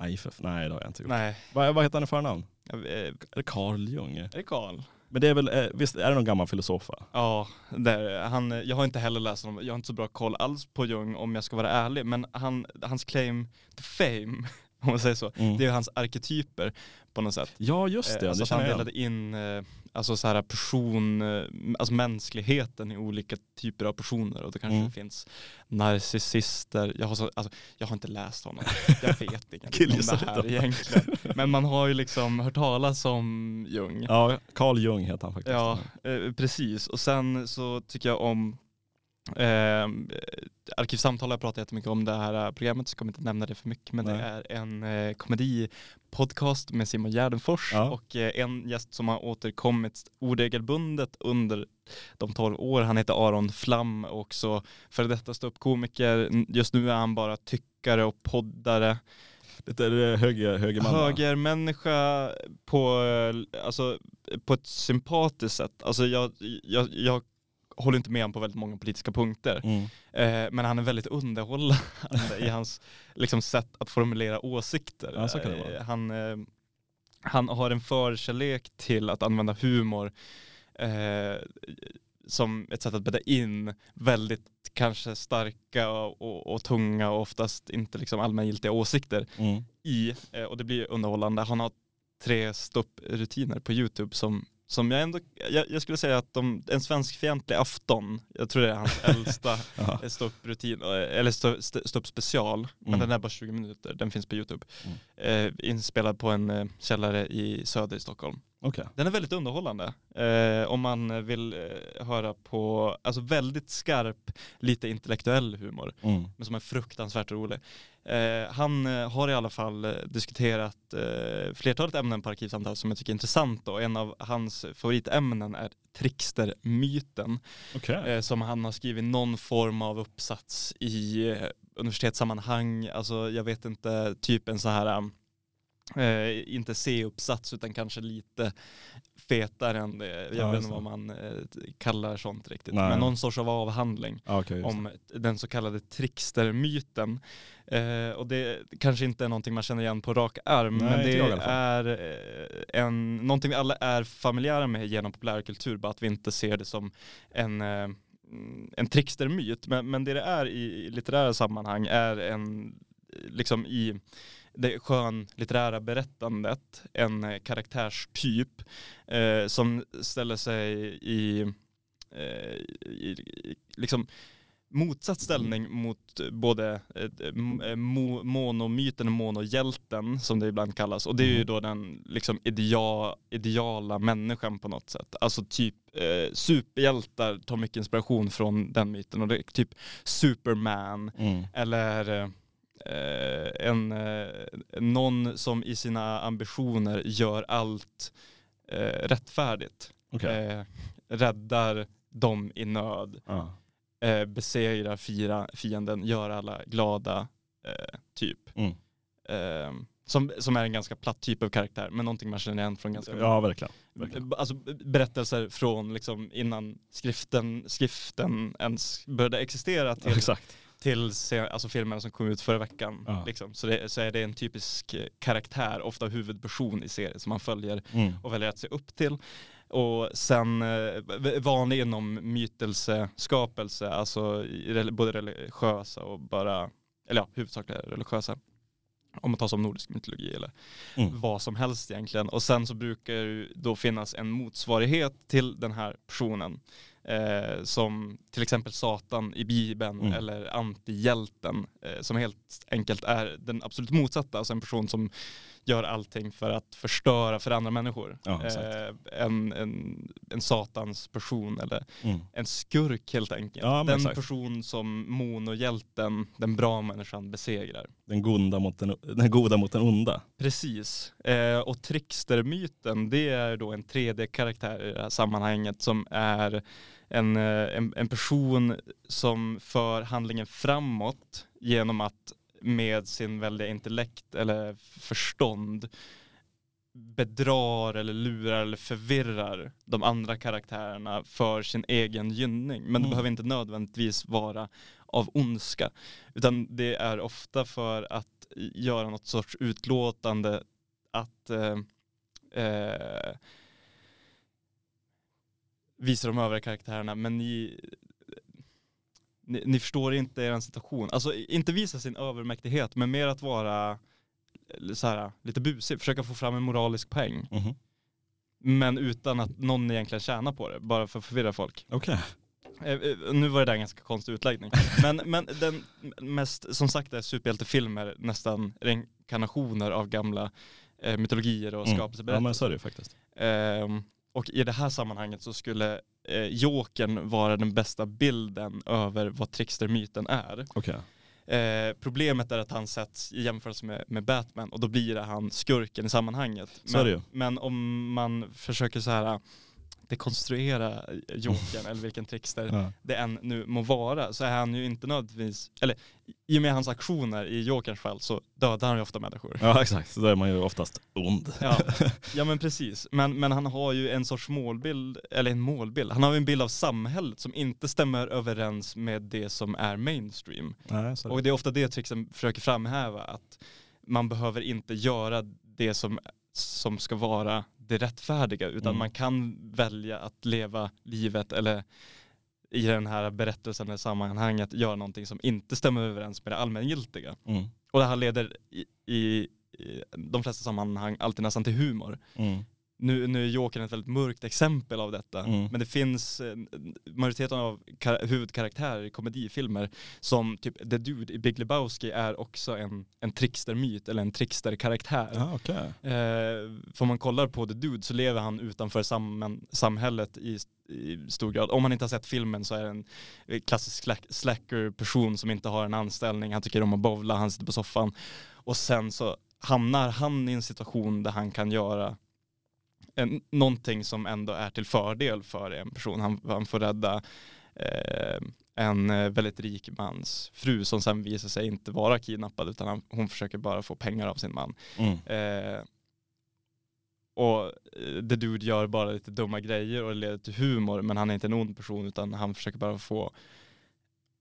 B: Nej, för, nej det har jag inte gjort.
A: Nej,
B: Vad, vad heter han i förnamn?
A: Eh,
B: Är det Carl Jung?
A: är det Karl?
B: Men det är väl, eh, visst är det någon gammal filosof?
A: Ja, där, han, jag har inte heller läst honom, jag har inte så bra koll alls på Jung om jag ska vara ärlig, men han, hans claim to fame, om man säger så,
B: Mm.
A: det är hans arketyper på något sätt.
B: Ja just det,
A: alltså
B: det känner
A: han
B: jag igen.
A: delade in eh, alltså så här person, eh, alltså mänskligheten i olika typer av personer och det kanske
B: Mm.
A: finns narcissister, jag har, så, alltså, jag har inte läst honom, jag vet ingenting om det här egentligen. Men man har ju liksom hört talas om Jung.
B: Ja, Carl Jung heter han faktiskt.
A: Ja, eh, precis. Och sen så tycker jag om eh, Arkivsamtal har jag pratat jättemycket om det här eh, programmet så jag kommer inte nämna det för mycket men det
B: Nej.
A: är en eh, komedipodcast med Simon Gärdenfors
B: Ja.
A: och eh, en gäst som har återkommit oregelbundet under de 12 år. Han heter Aron Flam och också före detta ståuppkomiker. Just nu är han bara tyckare och poddare.
B: Lite höger, högerman va?
A: Högermänniska på, eh, alltså, på ett sympatiskt sätt. Alltså jag, jag, jag håller inte med honom på väldigt många politiska punkter.
B: Mm.
A: Eh, men han är väldigt underhållande i hans liksom, sätt att formulera åsikter.
B: Ja, så kan det vara.
A: Eh, han, eh, han har en förkärlek till att använda humor eh, som ett sätt att bädda in väldigt kanske starka och, och, tunga och oftast inte liksom allmängiltiga åsikter
B: Mm.
A: i, eh, och det blir underhållande. Han har tre stopprutiner på YouTube som, som jag ändå, jag, jag skulle säga att de, en svenskfientlig afton, jag tror det är hans äldsta ståupprutin, eller stå- st- ståuppspecial, men
B: Mm.
A: den är bara 20 minuter, den finns på YouTube.
B: Mm.
A: Eh, inspelad på en eh, källare i söder i Stockholm.
B: Okej.
A: Den är väldigt underhållande. Eh, om man vill eh, höra på, alltså väldigt skarp, lite intellektuell humor,
B: Mm.
A: men som är fruktansvärt rolig. Eh, han eh, har i alla fall eh, diskuterat eh, flertalet ämnen på Arkivsamtal som jag tycker är intressant och en av hans favoritämnen är trickstermyten eh, som han har skrivit någon form av uppsats i universitetssammanhang, alltså jag vet inte, typ en så här Eh, inte C-uppsats utan kanske lite fetare än det. Jag
B: Ja,
A: vet inte vad man eh, kallar sånt riktigt.
B: Nej.
A: Men någon sorts av avhandling
B: det.
A: om den så kallade trickstermyten. Eh, och det kanske inte är någonting man känner igen på rak arm,
B: Nej,
A: men det är eh, en, någonting vi alla är familjära med genom populärkultur, bara att vi inte ser det som en eh, en trickstermyt, men, men det det är i litterära sammanhang är en, liksom i det skön litterära berättandet, en eh, karaktärstyp eh, som ställer sig i, eh, i, i liksom motsatt ställning mot både eh, eh, mo, monomyten och monohjälten som det ibland kallas och det är ju
B: Mm.
A: då den liksom idea, ideala människan på något sätt. Alltså typ eh, superhjältar tar mycket inspiration från den myten och det är typ Superman
B: Mm.
A: eller eh, en, eh, någon som i sina ambitioner gör allt eh, rättfärdigt. Eh, räddar dem i nöd,
B: Ja.
A: eh, besegrar fira, fienden, gör alla glada, eh, typ.
B: Mm.
A: Eh, som, som är en ganska platt typ av karaktär, men någonting man känner igen från ganska
B: ja, verkligen. verkligen.
A: Alltså berättelser från liksom innan skriften, skriften ens började existera till
B: Ja, exakt.
A: Till alltså filmerna som kom ut förra veckan.
B: Ja.
A: Liksom. Så, det, så är det en typisk eh, karaktär, ofta huvudperson i serien som man följer
B: Mm.
A: och väljer att se upp till. Och sen eh, vanlig inom mytelseskapelse, alltså både religiösa och bara, eller ja, huvudsakligen religiösa. Om man tar som nordisk mytologi eller
B: Mm.
A: vad som helst egentligen. Och sen så brukar det då finnas en motsvarighet till den här personen. Eh, som till exempel Satan i Bibeln
B: Mm.
A: eller antihjälten eh, som helt enkelt är den absolut motsatta. Alltså en person som gör allting för att förstöra för andra människor.
B: Ja,
A: eh, en, en, en satans person eller
B: Mm.
A: en skurk helt enkelt.
B: Ja,
A: den
B: exakt.
A: person som monohjälten, den bra människan besegrar.
B: Den, goda mot den, den goda mot den onda.
A: Precis. Eh, och trickstermyten, det är då en 3D-karaktär i det här sammanhanget som är en, eh, en, en person som för handlingen framåt genom att med sin väldiga intellekt eller förstånd bedrar eller lurar eller förvirrar de andra karaktärerna för sin egen gynning. Men det
B: Mm.
A: behöver inte nödvändigtvis vara av ondska. Utan det är ofta för att göra något sorts utlåtande att eh, eh, visa de övriga karaktärerna men ni, ni, ni förstår inte er situation. Alltså inte visa sin övermäktighet men mer att vara eh, så här, lite busig, försöka få fram en moralisk poäng.
B: Mhm.
A: Men utan att någon egentligen tjänar på det, bara för att förvirra folk.
B: Okej.
A: Eh, eh, Nu var det där en ganska konstig utläggning. Men, men den mest, som sagt är superhjältefilmer nästan reinkarnationer av gamla eh, mytologier och
B: Mm. Ja
A: skapelseberättelser.
B: men så är det ju faktiskt.
A: Ehm, och i det här sammanhanget så skulle eh, Jokern vara den bästa bilden över vad trickstermyten är.
B: Okej.
A: Eh, problemet är att han sätts i jämförelse med, med Batman och då blir det han skurken i sammanhanget. Men, men om man försöker så här dekonstruera Jokern eller vilken trickster
B: Ja.
A: det än nu må vara så är han ju inte nödvändigtvis, eller i och med hans aktioner i Jokerns fall så dödar han ju ofta människor.
B: ja exakt, så då är man ju oftast ond.
A: Ja, ja men precis. Men, men han har ju en sorts målbild, eller en målbild, han har ju en bild av samhället som inte stämmer överens med det som är mainstream.
B: Det.
A: Och det är ofta det Trixen försöker framhäva, att man behöver inte göra det som, som ska vara det rättfärdiga, utan
B: Mm.
A: man kan välja att leva livet eller i den här berättelsen eller sammanhanget göra någonting som inte stämmer överens med det allmängiltiga.
B: Mm.
A: Och det här leder i, i, i de flesta sammanhang alltid nästan till humor.
B: Mm.
A: Nu, nu är Jokern ett väldigt mörkt exempel av detta,
B: Mm.
A: men det finns eh, majoriteten av kar- huvudkaraktärer i komedifilmer som typ The Dude i Big Lebowski är också en, en trickstermyt eller en tricksterkaraktär.
B: Ja, okej.
A: Eh, för om man kollar på The Dude så lever han utanför sam samhället i, i stor grad. Om man inte har sett filmen så är det en eh, klassisk slack slacker-person som inte har en anställning, han tycker om att bowla, han sitter på soffan. Och sen så hamnar han i en situation där han kan göra en, någonting som ändå är till fördel för en person. Han, han får rädda eh, en eh, väldigt rik mans fru som sen visar sig inte vara kidnappad utan han, hon försöker bara få pengar av sin man.
B: Mm.
A: Eh, och eh, The Dude gör bara lite dumma grejer och det leder till humor men han är inte en ond person utan han försöker bara få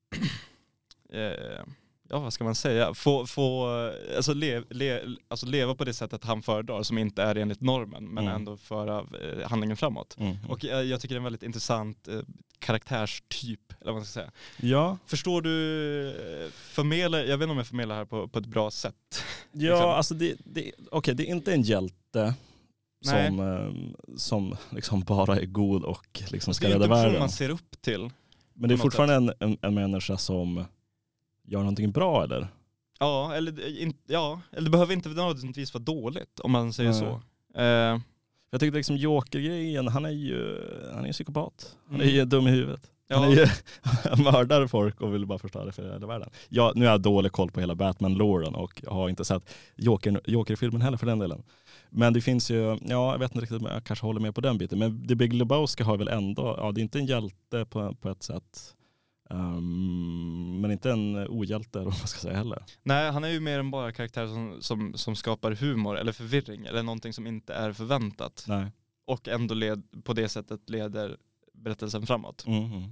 A: eh, Ja vad ska man säga, få, få alltså, le, le, alltså leva på det sättet han föredrar som inte är enligt normen men
B: Mm.
A: ändå föra eh, handlingen framåt.
B: Mm.
A: Och jag, jag tycker det är en väldigt intressant eh, karaktärstyp, eller vad man ska säga.
B: Ja,
A: Förstår du, eh, förmedlar, jag vet inte om jag förmedlar här på, på ett bra sätt.
B: ja
A: Liksom.
B: alltså det, det, okej, det är inte en hjälte
A: Nej.
B: som, eh, som liksom bara är god och liksom
A: Det
B: ska
A: är ju
B: rädda
A: inte en person
B: världen.
A: man ser upp till.
B: Men det är fortfarande en, en, en människa som gör någonting bra eller?
A: Ja, eller, in, ja, eller det behöver inte nödvändigtvis vara dåligt om man säger
B: Nej.
A: så. Eh,
B: Jag tyckte liksom Joker-grejen, han är ju han är psykopat. Han är
A: Mm.
B: ju dum i huvudet. Han
A: ja,
B: är ju, han mördar folk och vill bara förstöra för hela världen. Ja, nu har jag dålig koll på hela Batman-loren och jag har inte sett Joker, Joker-filmen heller för den delen. Men det finns ju, ja jag vet inte riktigt om jag kanske håller med på den biten. Men The Big Lebowski har väl ändå, ja det är inte en hjälte på, på ett sätt. Ehm, men inte en ohjälte eller vad man ska säga heller.
A: Nej, han är ju mer än bara karaktär som, som, som skapar humor eller förvirring eller någonting som inte är förväntat.
B: Nej.
A: Och ändå led, på det sättet leder berättelsen framåt.
B: Mm, mm,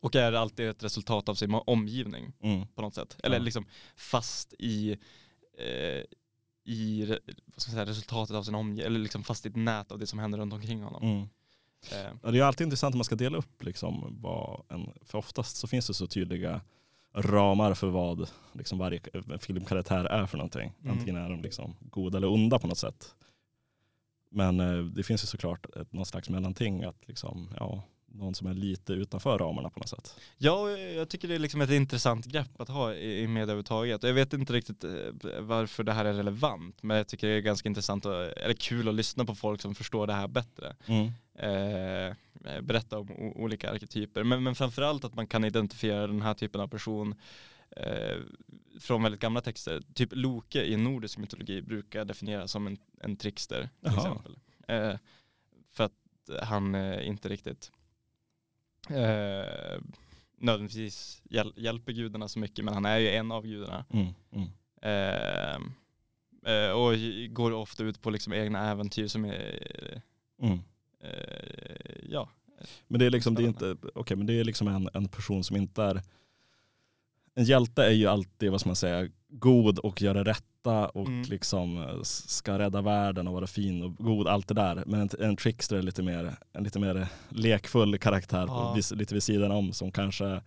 A: Och är alltid ett resultat av sin omgivning
B: mm.
A: på något sätt. Eller
B: Ja.
A: liksom fast i, eh, i vad ska man säga, resultatet av sin omgivning, eller liksom fast i ett nät av det som händer runt omkring honom.
B: Mm.
A: Eh,
B: Ja, det är alltid intressant om man ska dela upp liksom vad en, för oftast så finns det så tydliga ramar för vad liksom varje filmkaraktär är för någonting.
A: Mm.
B: Antingen är de liksom goda eller onda på något sätt. Men eh, det finns ju såklart ett, någon slags mellanting att liksom, ja, någon som är lite utanför ramarna på något sätt.
A: Ja, jag tycker det är liksom ett intressant grepp att ha i, i media överhuvudtaget. Jag vet inte riktigt eh, varför det här är relevant, men jag tycker det är ganska intressant och, eller kul att lyssna på folk som förstår det här bättre. Eh, berätta om olika arketyper, men, men framförallt att man kan identifiera den här typen av person eh, från väldigt gamla texter. Typ Loke i nordisk mytologi brukar definieras som en, en trickster till exempel. Eh, för att han eh, inte riktigt eh, nödvändigtvis hjäl hjälper gudarna så mycket men han är ju en av gudarna.
B: Mm. Mm.
A: Eh, eh, och går ofta ut på liksom egna äventyr som är,
B: Mm.
A: Eh, ja.
B: Men det är liksom, det är inte, okej, men det är liksom en, en person som inte är en hjälte är ju alltid, vad ska man säga, god och gör det rätta och
A: Mm.
B: liksom eh, ska rädda världen och vara fin och god, allt det där. Men en, en trickster är lite mer, en lite mer lekfull karaktär,
A: Ja.
B: vis- lite vid sidan om som kanske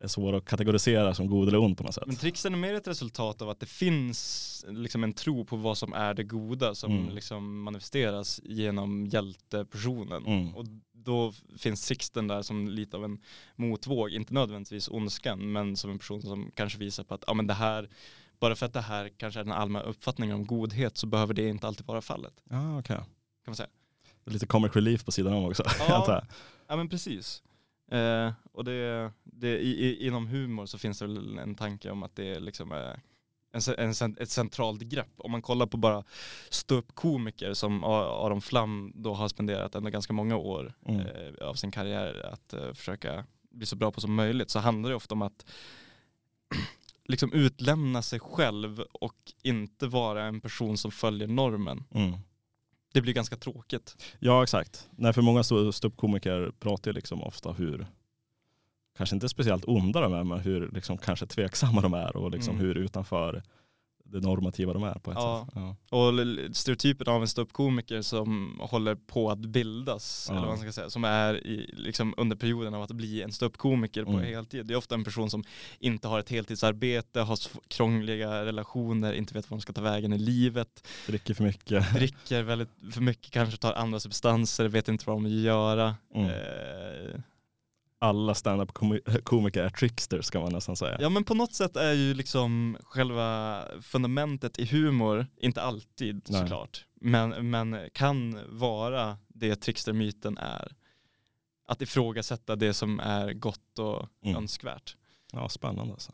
B: är svår att kategorisera som god eller ond på något sätt.
A: Men tricksen är mer ett resultat av att det finns liksom en tro på vad som är det goda som
B: Mm.
A: liksom manifesteras genom hjältepersonen.
B: Mm.
A: Och då finns Sixten där som lite av en motvåg, inte nödvändigtvis ondskan, men som en person som kanske visar på att ja, men det här, bara för att det här kanske är den allmänna uppfattningen om godhet så behöver det inte alltid vara fallet.
B: Ja, okej.
A: Kan man säga.
B: Lite comic relief på sidan om också.
A: Ja.
B: antar jag.
A: Ja men precis. Eh, och det, det, i, i, inom humor så finns det väl en tanke om att det är liksom eh, en, en, ett centralt grepp. Om man kollar på bara ståuppkomiker som Aron Flam då har spenderat ändå ganska många år
B: Mm.
A: eh, av sin karriär att eh, försöka bli så bra på som möjligt så handlar det ofta om att liksom utlämna sig själv och inte vara en person som följer normen.
B: Mm.
A: Det blir ganska tråkigt.
B: Ja exakt. Nej, för många stå- ståuppkomiker pratar ju liksom ofta hur, kanske inte speciellt onda de är, men hur liksom kanske tveksamma de är och liksom
A: Mm.
B: hur utanför det normativa de är på ett
A: Ja.
B: sätt. Ja.
A: Och stereotypen av en ståuppkomiker som håller på att bildas,
B: Ja.
A: eller vad man ska säga, som är i, liksom under perioden av att bli en ståuppkomiker på
B: Mm.
A: heltid. Det är ofta en person som inte har ett heltidsarbete, har krångliga relationer, inte vet vad de ska ta vägen i livet,
B: Dricker för mycket.
A: dricker väldigt för mycket, kanske tar andra substanser, vet inte vad de vill göra.
B: Mm.
A: Eh,
B: Alla stand-up komi- komiker är tricksters kan man nästan säga.
A: Ja men på något sätt är ju liksom själva fundamentet i humor, inte alltid
B: Nej.
A: såklart, men, men kan vara det trickstermyten är. Att ifrågasätta det som är gott och
B: Mm.
A: önskvärt.
B: Ja, spännande alltså.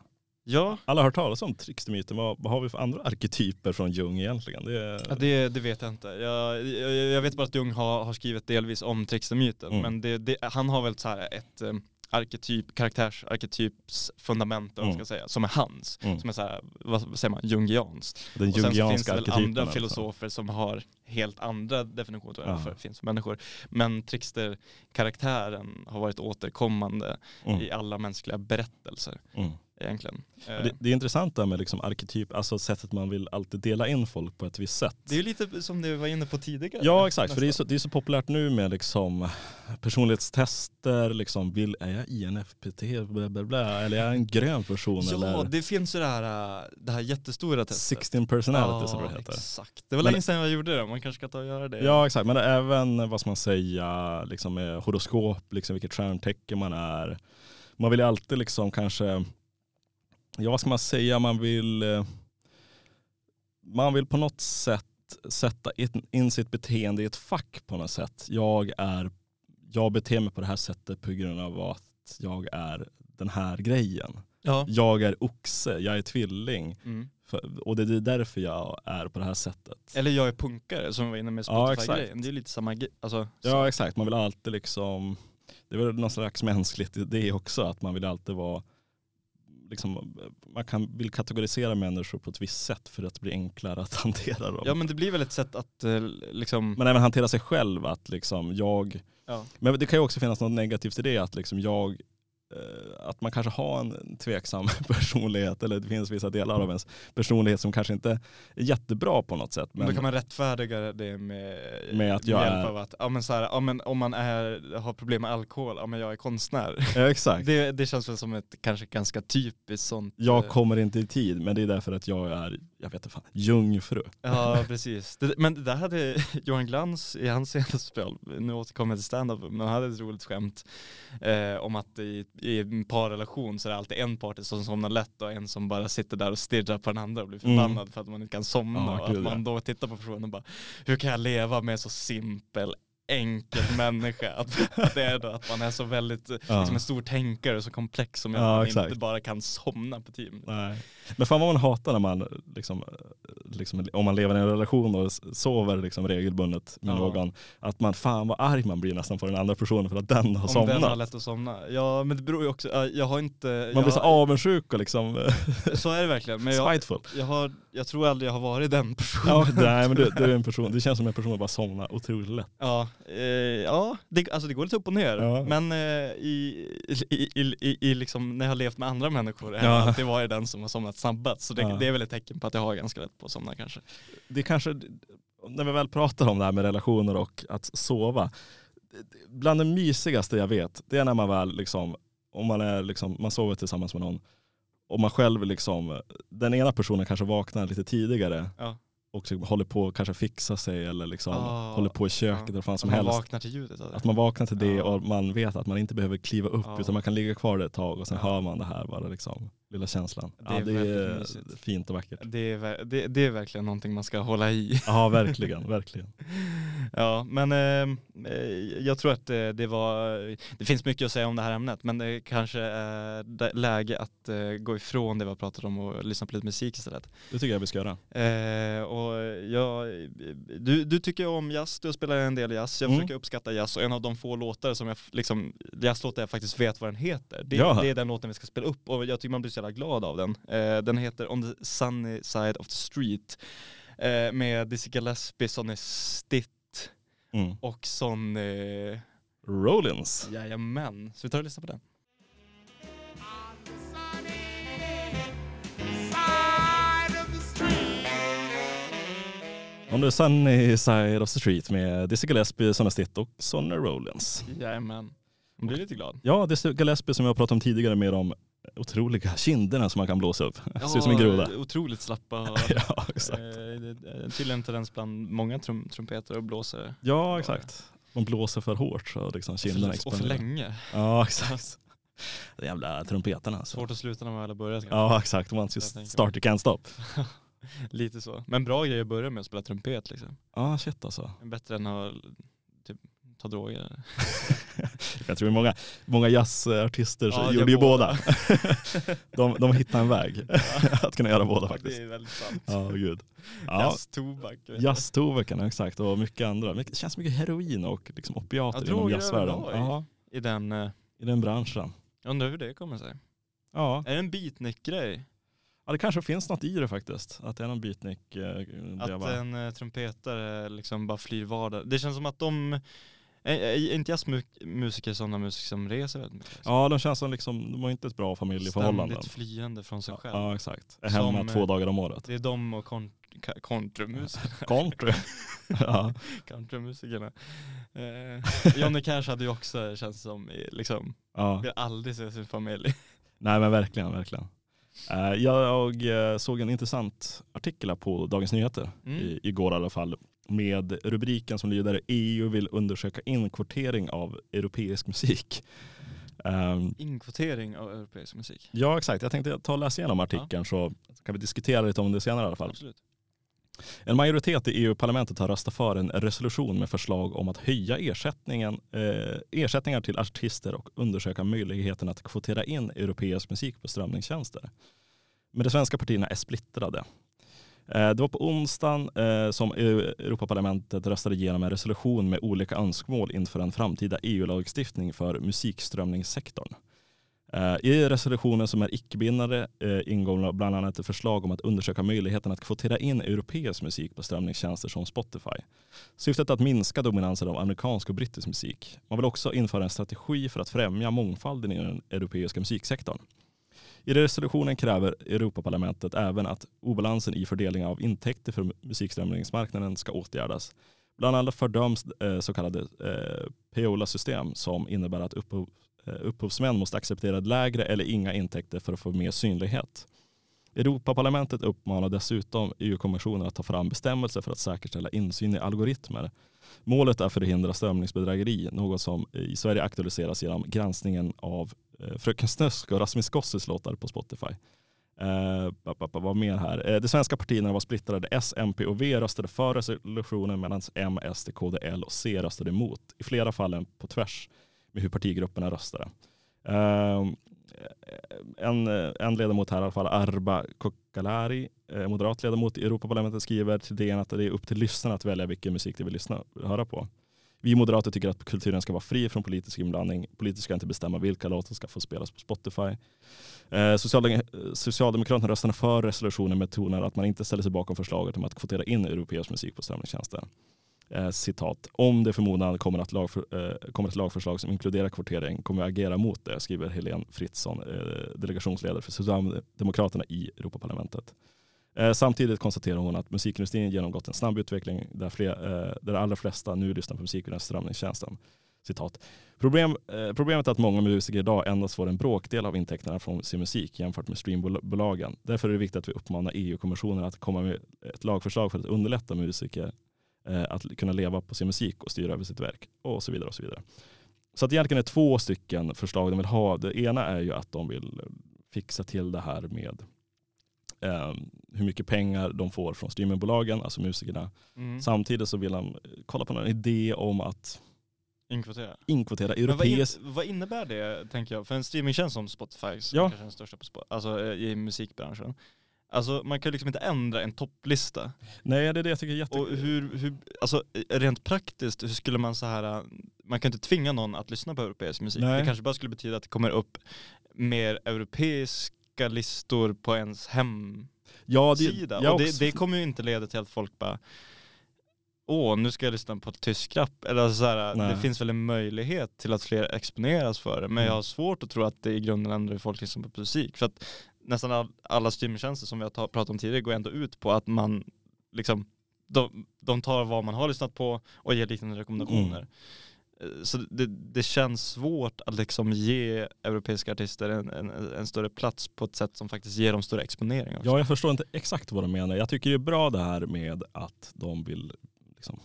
A: Ja,
B: Alla har hört talas om trickstermyten. Vad, vad har vi för andra arketyper från Jung egentligen? Det är,
A: ja det, det vet jag inte. Jag, jag, jag vet bara att Jung har, har skrivit delvis om trickstermyten,
B: Mm.
A: men det, det, han har väl så här ett eh, arketyp, vad man
B: Mm.
A: ska säga, som är hans.
B: Mm.
A: Som är så här, vad, vad säger man, jungianskt.
B: Den
A: Och sen så finns det väl andra
B: alltså.
A: filosofer som har helt andra definitioner av vad det finns för människor. Men trickster-karaktären har varit återkommande
B: Mm.
A: i alla mänskliga berättelser
B: Mm.
A: Egentligen.
B: Ja,
A: Eh,
B: Det, det är intressant där med liksom arketyp, alltså sättet man vill alltid dela in folk på ett visst sätt.
A: det är ju lite som du var inne på tidigare.
B: Ja exakt, för det är,
A: nästan.
B: så, det är så populärt nu med liksom personlighetstester, liksom, vill, är jag INFPT, bla, bla, bla, eller är jag en grön person?
A: Ja,
B: eller
A: det finns ju det här, äh, det här jättestora testet.
B: 16 personalities eller vad det heter.
A: exakt. Det var länge sedan jag gjorde det, man kanske ska ta och göra det.
B: Ja exakt, men även vad ska man säga, liksom med horoskop, liksom vilket stjärntecken man är. Man vill ju alltid liksom kanske, ja vad ska man säga, man vill, eh, man vill på något sätt sätta in, sitt beteende i ett fack på något sätt. Jag, är, jag beter mig på det här sättet på grund av att jag är den här grejen.
A: Ja.
B: Jag är oxe, jag är tvilling.
A: Mm.
B: För, och det är därför jag är på det här sättet.
A: Eller jag är punkare som var inne med
B: Ja,
A: Spotify-grejen.
B: exakt.
A: det är lite samma grej. Alltså,
B: Ja exakt, man vill alltid liksom, det är väl någon slags mänskligt i det också, att man vill alltid vara, liksom, man kan, vill kategorisera människor på ett visst sätt för att det blir enklare att hantera dem.
A: Ja men det blir väl ett sätt att eh, liksom,
B: Men även hantera sig själv, att liksom jag,
A: ja.
B: men det kan ju också finnas något negativt i det, att liksom jag, att man kanske har en tveksam personlighet, eller det finns vissa delar av ens personlighet som kanske inte är jättebra på något sätt.
A: Men då kan man rättfärdiga det med,
B: Med att jag
A: hjälp
B: är-
A: av att, ja men så här, ja men om man är, har problem med alkohol, ja men jag är konstnär.
B: Ja, exakt.
A: Det, det känns väl som ett kanske ganska typiskt sånt.
B: Jag
A: eh,
B: kommer inte i tid, men det är därför att jag är, jag vet inte fan, jungfru.
A: Ja precis. Det, men det där hade Johan Glans i hans senaste spel, nu återkommer jag till stand-up, men han hade ett roligt skämt eh, om att i, i en parrelation så är det alltid en part som somnar lätt och en som bara sitter där och stirrar på den andra och blir
B: Mm.
A: förbannad för att man inte kan somna.
B: Ja,
A: och att man då tittar på personen och bara, hur kan jag leva med så simpel enkel människa. Att, att det är då att man är så väldigt,
B: Ja.
A: liksom en stor tänkare och så komplex som gör
B: Ja,
A: man inte bara kan somna på team.
B: Nej. Men fan vad man hatar när man, liksom, liksom, om man lever i en relation och sover liksom regelbundet med
A: Ja.
B: någon, att man fan vad arg man blir nästan på den andra personen för att den har
A: Om
B: somnat.
A: den har lätt att somna. Ja men det beror ju också, ja, jag har inte,
B: man
A: jag,
B: blir så avundsjuk och liksom
A: så är det verkligen. Men jag,
B: spiteful.
A: jag, har, jag tror aldrig jag har varit den personen.
B: Ja, nej, men du, du är en person, det känns som en person som bara somnar otroligt lätt.
A: Ja, eh, ja det, alltså det går lite upp och ner.
B: Ja.
A: Men eh, i, i, i, i, liksom, när jag har levt med andra människor
B: Ja.
A: jag alltid varit den som har somnat snabbast. Så det,
B: Ja.
A: det är väl ett tecken på att jag har ganska lätt på att somna kanske.
B: Det kanske, när vi väl pratar om det här med relationer och att sova, bland det mysigaste jag vet, det är när man väl liksom, om man är liksom, man sover tillsammans med någon och man själv liksom, den ena personen kanske vaknar lite tidigare
A: Ja.
B: och liksom håller på att kanske fixa sig eller liksom
A: Ah,
B: håller på i köket
A: ja.
B: eller fan som
A: Att man
B: helst.
A: vaknar till ljudet det.
B: Att man vaknar till det
A: Ja.
B: och man vet att man inte behöver kliva upp
A: Ja.
B: utan man kan ligga kvar där ett tag och sen
A: Ja.
B: hör man det här bara liksom, lilla känslan.
A: Det
B: ja,
A: är
B: det
A: väldigt
B: är fint och vackert.
A: Det är, det, det är verkligen någonting man ska hålla i.
B: Ja verkligen, verkligen.
A: Ja, men eh, eh, jag tror att eh, det var, det finns mycket att säga om det här ämnet, men det kanske är det- läge att eh, gå ifrån det vi har pratat om och lyssna på lite musik istället.
B: Det tycker jag vi ska göra.
A: Eh, och jag, du, du tycker om jazz, du spelar en del jazz, jag
B: Mm.
A: försöker uppskatta jazz och en av de få låtar som jag liksom, jazzlåtar jag faktiskt vet vad den heter, det,
B: Ja.
A: det är den låten vi ska spela upp och jag tycker man blir så jävla glad av den. Eh, den heter On the sunny side of the street eh, med Dizzy Gillespie, Sonny Stitt
B: Mm.
A: och eh,
B: Rollins.
A: jajamän, så vi tar och lyssnar på den.
C: street.
B: On the sunny side of the street med Dizzy Gillespie, Sonny Stitt och Sonny Rollins.
A: Jajamän. Man blir lite glad.
B: Ja, Dizzy Gillespie som jag pratade om tidigare med de otroliga kinderna som man kan blåsa upp. Ja, Ser ut som en groda.
A: Otroligt slappa.
B: ja, exakt.
A: Eh, tydligen tendens bland många trum, trumpeter och blåser.
B: Ja, exakt. Man blåser för hårt så liksom kinderna
A: expanderar. Och för länge.
B: Ja, exakt. De jävla trumpeterna. Så.
A: Svårt att sluta när man väl har börjat.
B: Ja, exakt. Once you start you can't stop.
A: Lite så. Men bra grej att börja med att spela trumpet liksom.
B: Ja, shit alltså.
A: Bättre än att typ, ta droger.
B: jag tror många, många jazzartister ja, gjorde ju båda. de, de hittade en väg att kunna göra båda faktiskt.
A: Det är väldigt sant.
B: Ja, gud.
A: Ja. Jazztobak.
B: Jazztobaken, exakt. Och mycket andra. Det känns mycket heroin och liksom opiater ja, inom jazzvärlden.
A: Ja. I, den, uh...
B: I den branschen.
A: Jag undrar hur det kommer sig.
B: Ja.
A: Är det en beatnik-grej?
B: Ja det kanske finns något i det faktiskt. Att det är någon beatnik. Eh,
A: att bara... en uh, trumpetare liksom bara flyr vardag. Det känns som att de är, inte jazzmusiker sådana musiker som reser väldigt mycket? Liksom?
B: Ja de känns som liksom, de har inte ett bra familjeförhållande.
A: Ständigt flyende från sig själv.
B: Ja exakt. Är hemma som, två dagar om året.
A: Det är de och kon countrymusiker.
B: Country? ja.
A: Countrymusikerna. Eh, Johnny Cash hade ju också känns som, liksom, ja. vill aldrig se sin familj.
B: Nej men verkligen, verkligen. Uh, jag uh, såg en intressant artikel på Dagens Nyheter, mm. i, igår i alla fall, med rubriken som lyder EU vill undersöka inkvotering av europeisk musik.
A: Um, inkvotering av europeisk musik?
B: Ja exakt, jag tänkte ta och läsa igenom artikeln ja. så kan vi diskutera lite om det senare i alla fall.
A: Absolut.
B: En majoritet i EU-parlamentet har röstat för en resolution med förslag om att höja ersättningen, eh, ersättningar till artister och undersöka möjligheten att kvotera in europeisk musik på strömningstjänster. Men de svenska partierna är splittrade. Eh, det var på onsdagen eh, som e- Europaparlamentet röstade igenom en resolution med olika önskemål inför en framtida EU-lagstiftning för musikströmningssektorn. Eh, I resolutionen som är icke-bindande ingår bland annat ett förslag om att undersöka möjligheten att kvotera in europeisk musik på strömningstjänster som Spotify. Syftet är att minska dominansen av amerikansk och brittisk musik. Man vill också införa en strategi för att främja mångfalden i den europeiska musiksektorn. I resolutionen kräver Europaparlamentet även att obalansen i fördelningen av intäkter för musikströmningsmarknaden ska åtgärdas. Bland annat fördöms eh, så kallade eh, Peola-system som innebär att upphov, eh, upphovsmän måste acceptera lägre eller inga intäkter för att få mer synlighet. Europaparlamentet uppmanar dessutom EU-kommissionen att ta fram bestämmelser för att säkerställa insyn i algoritmer. Målet är att förhindra strömningsbedrägeri, något som i Sverige aktualiseras genom granskningen av Eh, Fröken Snusk och Rasmus Gosses låtar på Spotify. Eh, vad mer här? Eh, de svenska partierna var splittrade. S, MP och V röstade för resolutionen medan M, SD, KD, L och C röstade emot. I flera fallen på tvärs med hur partigrupperna röstade. Ehm, eh, en, eh, en ledamot här i alla fall, Arba Kokalari, eh, moderat ledamot i Europaparlamentet skriver till DN att det är upp till lyssnarna att välja vilken musik de vill lyssna, höra på. Vi moderater tycker att kulturen ska vara fri från politisk inblandning. Politiker ska inte bestämma vilka låtar som ska få spelas på Spotify. Eh, eh Socialdemokraterna röstade för resolutionen med tonen att man inte ställer sig bakom förslaget om att kvotera in europeisk musik på strömningstjänster. Eh, citat, om det förmodan kommer, att lagför, eh, kommer ett lagförslag som inkluderar kvotering kommer vi agera mot det, skriver Helene Fritzon, eh, delegationsledare för Socialdemokraterna i Europaparlamentet. Eh, samtidigt konstaterar hon att musikindustrin genomgått en snabb utveckling där, fler, eh, där de allra flesta nu lyssnar på musik via strömningstjänsten. Citat. Problem, eh, problemet är att många musiker idag endast får en bråkdel av intäkterna från sin musik jämfört med streambolagen. Därför är det viktigt att vi uppmanar EU-kommissionen att komma med ett lagförslag för att underlätta musiker eh, att kunna leva på sin musik och styra över sitt verk och så vidare. och Så vidare. Så att egentligen är det två stycken förslag de vill ha. Det ena är ju att de vill eh, fixa till det här med eh, hur mycket pengar de får från streamingbolagen, alltså musikerna. Mm. Samtidigt så vill de kolla på en idé om att
A: Inkvotera.
B: Inkvotera europeiskt.
A: Vad, vad, innebär det, tänker jag? För en streamingtjänst som Spotify, som ja. kanske är den största på, alltså, eh, i musikbranschen. Alltså man kan liksom inte ändra en topplista.
B: Nej det är det jag tycker är jätte...
A: Och hur, hur, alltså rent praktiskt, hur skulle man så här, man kan inte tvinga någon att lyssna på europeisk musik. Nej. Det kanske bara skulle betyda att det kommer upp mer europeiska listor på ens hemsida. Ja, det, och det, det kommer ju inte leda till att folk bara åh nu ska jag lyssna på tysk rap. Eller så här, det finns väl en möjlighet till att fler exponeras för det. Men mm. jag har svårt att tro att det i grunden ändrar hur folk lyssnar på musik. För att nästan all, alla streamingtjänster som vi har pratat om tidigare går ändå ut på att man liksom de, de tar vad man har lyssnat på och ger liknande rekommendationer.
B: Mm.
A: Eh, Så det, det känns svårt att liksom ge europeiska artister en, en, en större plats på ett sätt som faktiskt ger dem större exponering. Också.
B: Ja, jag förstår inte exakt vad de menar. Jag tycker det är bra det här med att de vill liksom,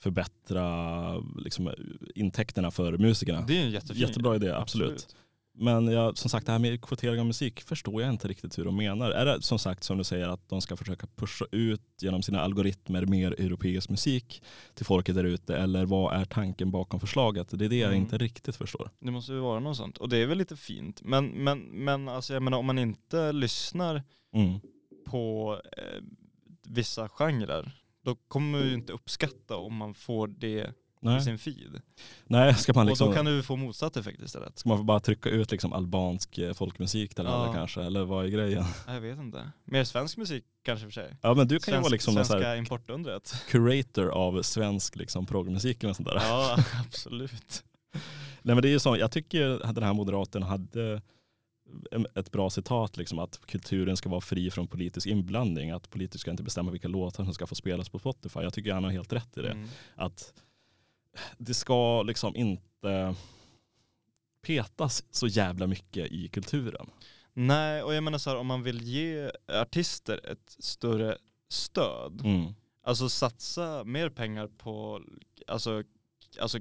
B: förbättra liksom, intäkterna för musikerna.
A: Det är en jättefin
B: Jättebra idé, absolut. Men jag, som sagt, det här med kvotering av musik förstår jag inte riktigt hur de menar. Är det som sagt som du säger att de ska försöka pusha ut genom sina algoritmer mer europeisk musik till folket där ute eller vad är tanken bakom förslaget? Det är det jag
A: Mm.
B: inte riktigt förstår.
A: Det måste ju vara något sånt. Och det är väl lite fint. Men, men, men alltså jag menar om man inte lyssnar
B: Mm.
A: på eh, vissa genrer, då kommer man ju inte uppskatta om man får det i
B: Nej.
A: sin feed.
B: Nej, ska man
A: Och
B: liksom...
A: då kan du få motsatt effekt istället.
B: Ska man bara trycka ut liksom albansk eh, folkmusik alla
A: Ja.
B: kanske? Eller vad är grejen?
A: Jag vet inte. Mer svensk musik kanske för sig.
B: Ja men du kan ju
A: Svensk,
B: vara liksom
A: svenska
B: här
A: importundret.
B: curator av svensk liksom progmusik eller sånt där.
A: Ja, absolut.
B: Nej men det är ju så, jag tycker att den här moderaten hade ett bra citat, liksom, att kulturen ska vara fri från politisk inblandning. Att politiker ska inte bestämma vilka låtar som ska få spelas på Spotify. Jag tycker han har helt rätt i det.
A: Mm.
B: Att det ska liksom inte petas så jävla mycket i kulturen.
A: Nej, och jag menar så här, om man vill ge artister ett större stöd,
B: Mm.
A: alltså satsa mer pengar på alltså, alltså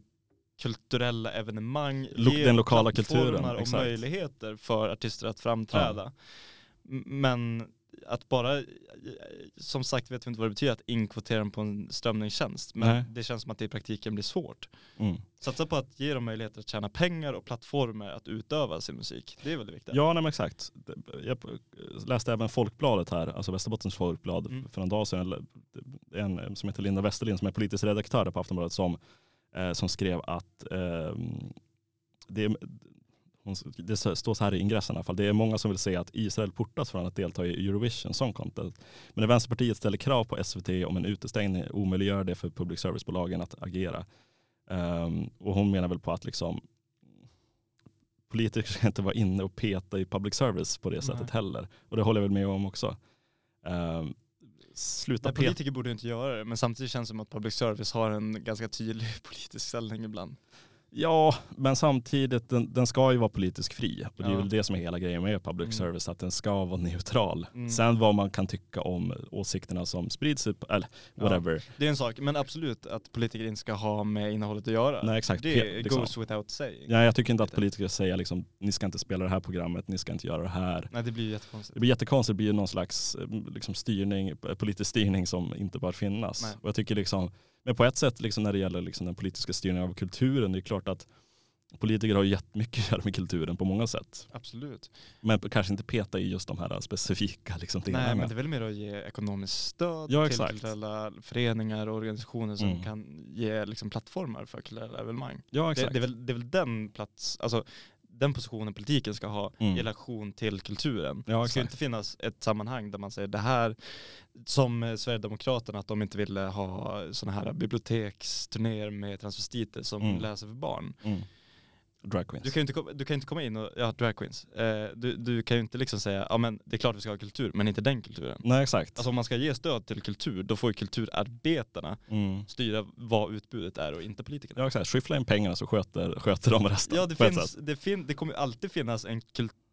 A: kulturella evenemang,
B: Lo-
A: ge
B: den lokala kulturen,
A: och
B: exakt.
A: möjligheter för artister att framträda. M- Men att bara, som sagt vet vi inte vad det betyder att inkvotera dem på en strömningstjänst, men
B: Nej.
A: det känns som att det i praktiken blir svårt.
B: Mm.
A: Satsa på att ge dem möjligheter att tjäna pengar och plattformar att utöva sin musik. Det är väldigt viktigt.
B: Ja, nej, exakt. Jag läste även Folkbladet här, alltså Västerbottens Folkblad,
A: Mm.
B: för en dag sedan. En som heter Linda Westerlind som är politisk redaktör på Aftonbladet som, eh, som skrev att eh, det, är, hon, det står så här i ingressen i alla fall. Det är många som vill se att Israel portas från att delta i Eurovision Song Contest. Men när Vänsterpartiet ställer krav på SVT om en utestängning omöjliggör det för public service-bolagen att agera. Ehm, och hon menar väl på att liksom politiker ska inte vara inne och peta i public service på det
A: Nej.
B: sättet heller. Och det håller jag väl med om också. Um, sluta
A: Nej, politiker borde inte göra det, men samtidigt känns det som att public service har en ganska tydlig politisk ställning ibland.
B: Ja, men samtidigt den, den ska ju vara politiskt fri. Och det är
A: Ja.
B: väl det som är hela grejen med public
A: Mm.
B: service, att den ska vara neutral.
A: Mm.
B: Sen vad man kan tycka om åsikterna som sprids, eller
A: Ja.
B: whatever.
A: Det är en sak, men absolut att politiker inte ska ha med innehållet att göra.
B: Nej exakt.
A: det
B: liksom.
A: goes without saying.
B: Ja, jag tycker inte att politiker säger liksom, ni ska inte spela det här programmet, ni ska inte göra det här.
A: Nej det blir jättekonstigt.
B: Det blir jättekonstigt, det blir någon slags eh, liksom, styrning, eh, politisk styrning som inte bör finnas.
A: Nej.
B: Och jag tycker liksom, men på ett sätt liksom, när det gäller liksom, den politiska styrningen av kulturen, det är klart att politiker har jättemycket att göra med kulturen på många sätt.
A: Absolut.
B: Men kanske inte peta i just de här specifika liksom,
A: Nej
B: delarna.
A: men det är väl mer att ge ekonomiskt stöd
B: Ja,
A: till
B: exakt.
A: kulturella föreningar och organisationer som
B: Mm.
A: kan ge liksom, plattformar för kulturella evenemang.
B: ja
A: Det,
B: exakt.
A: det, är väl, det är väl den plats, alltså den positionen politiken ska ha
B: Mm.
A: i relation till kulturen.
B: Ja,
A: det ska inte finnas ett sammanhang där man säger det här, som Sverigedemokraterna, att de inte ville ha sådana här biblioteksturnéer med transvestiter som
B: Mm.
A: läser för barn.
B: Mm. Drag queens.
A: Du kan ju inte, du kan inte komma in och, ja drag queens, eh, du, du kan ju inte liksom säga, ja men det är klart vi ska ha kultur, men inte den kulturen.
B: Nej exakt.
A: Alltså om man ska ge stöd till kultur, då får ju kulturarbetarna
B: mm.
A: styra vad utbudet är och inte politikerna.
B: Ja exakt, skyffla in pengarna så sköter, sköter de resten.
A: Ja det finns, det, fin, det kommer alltid finnas en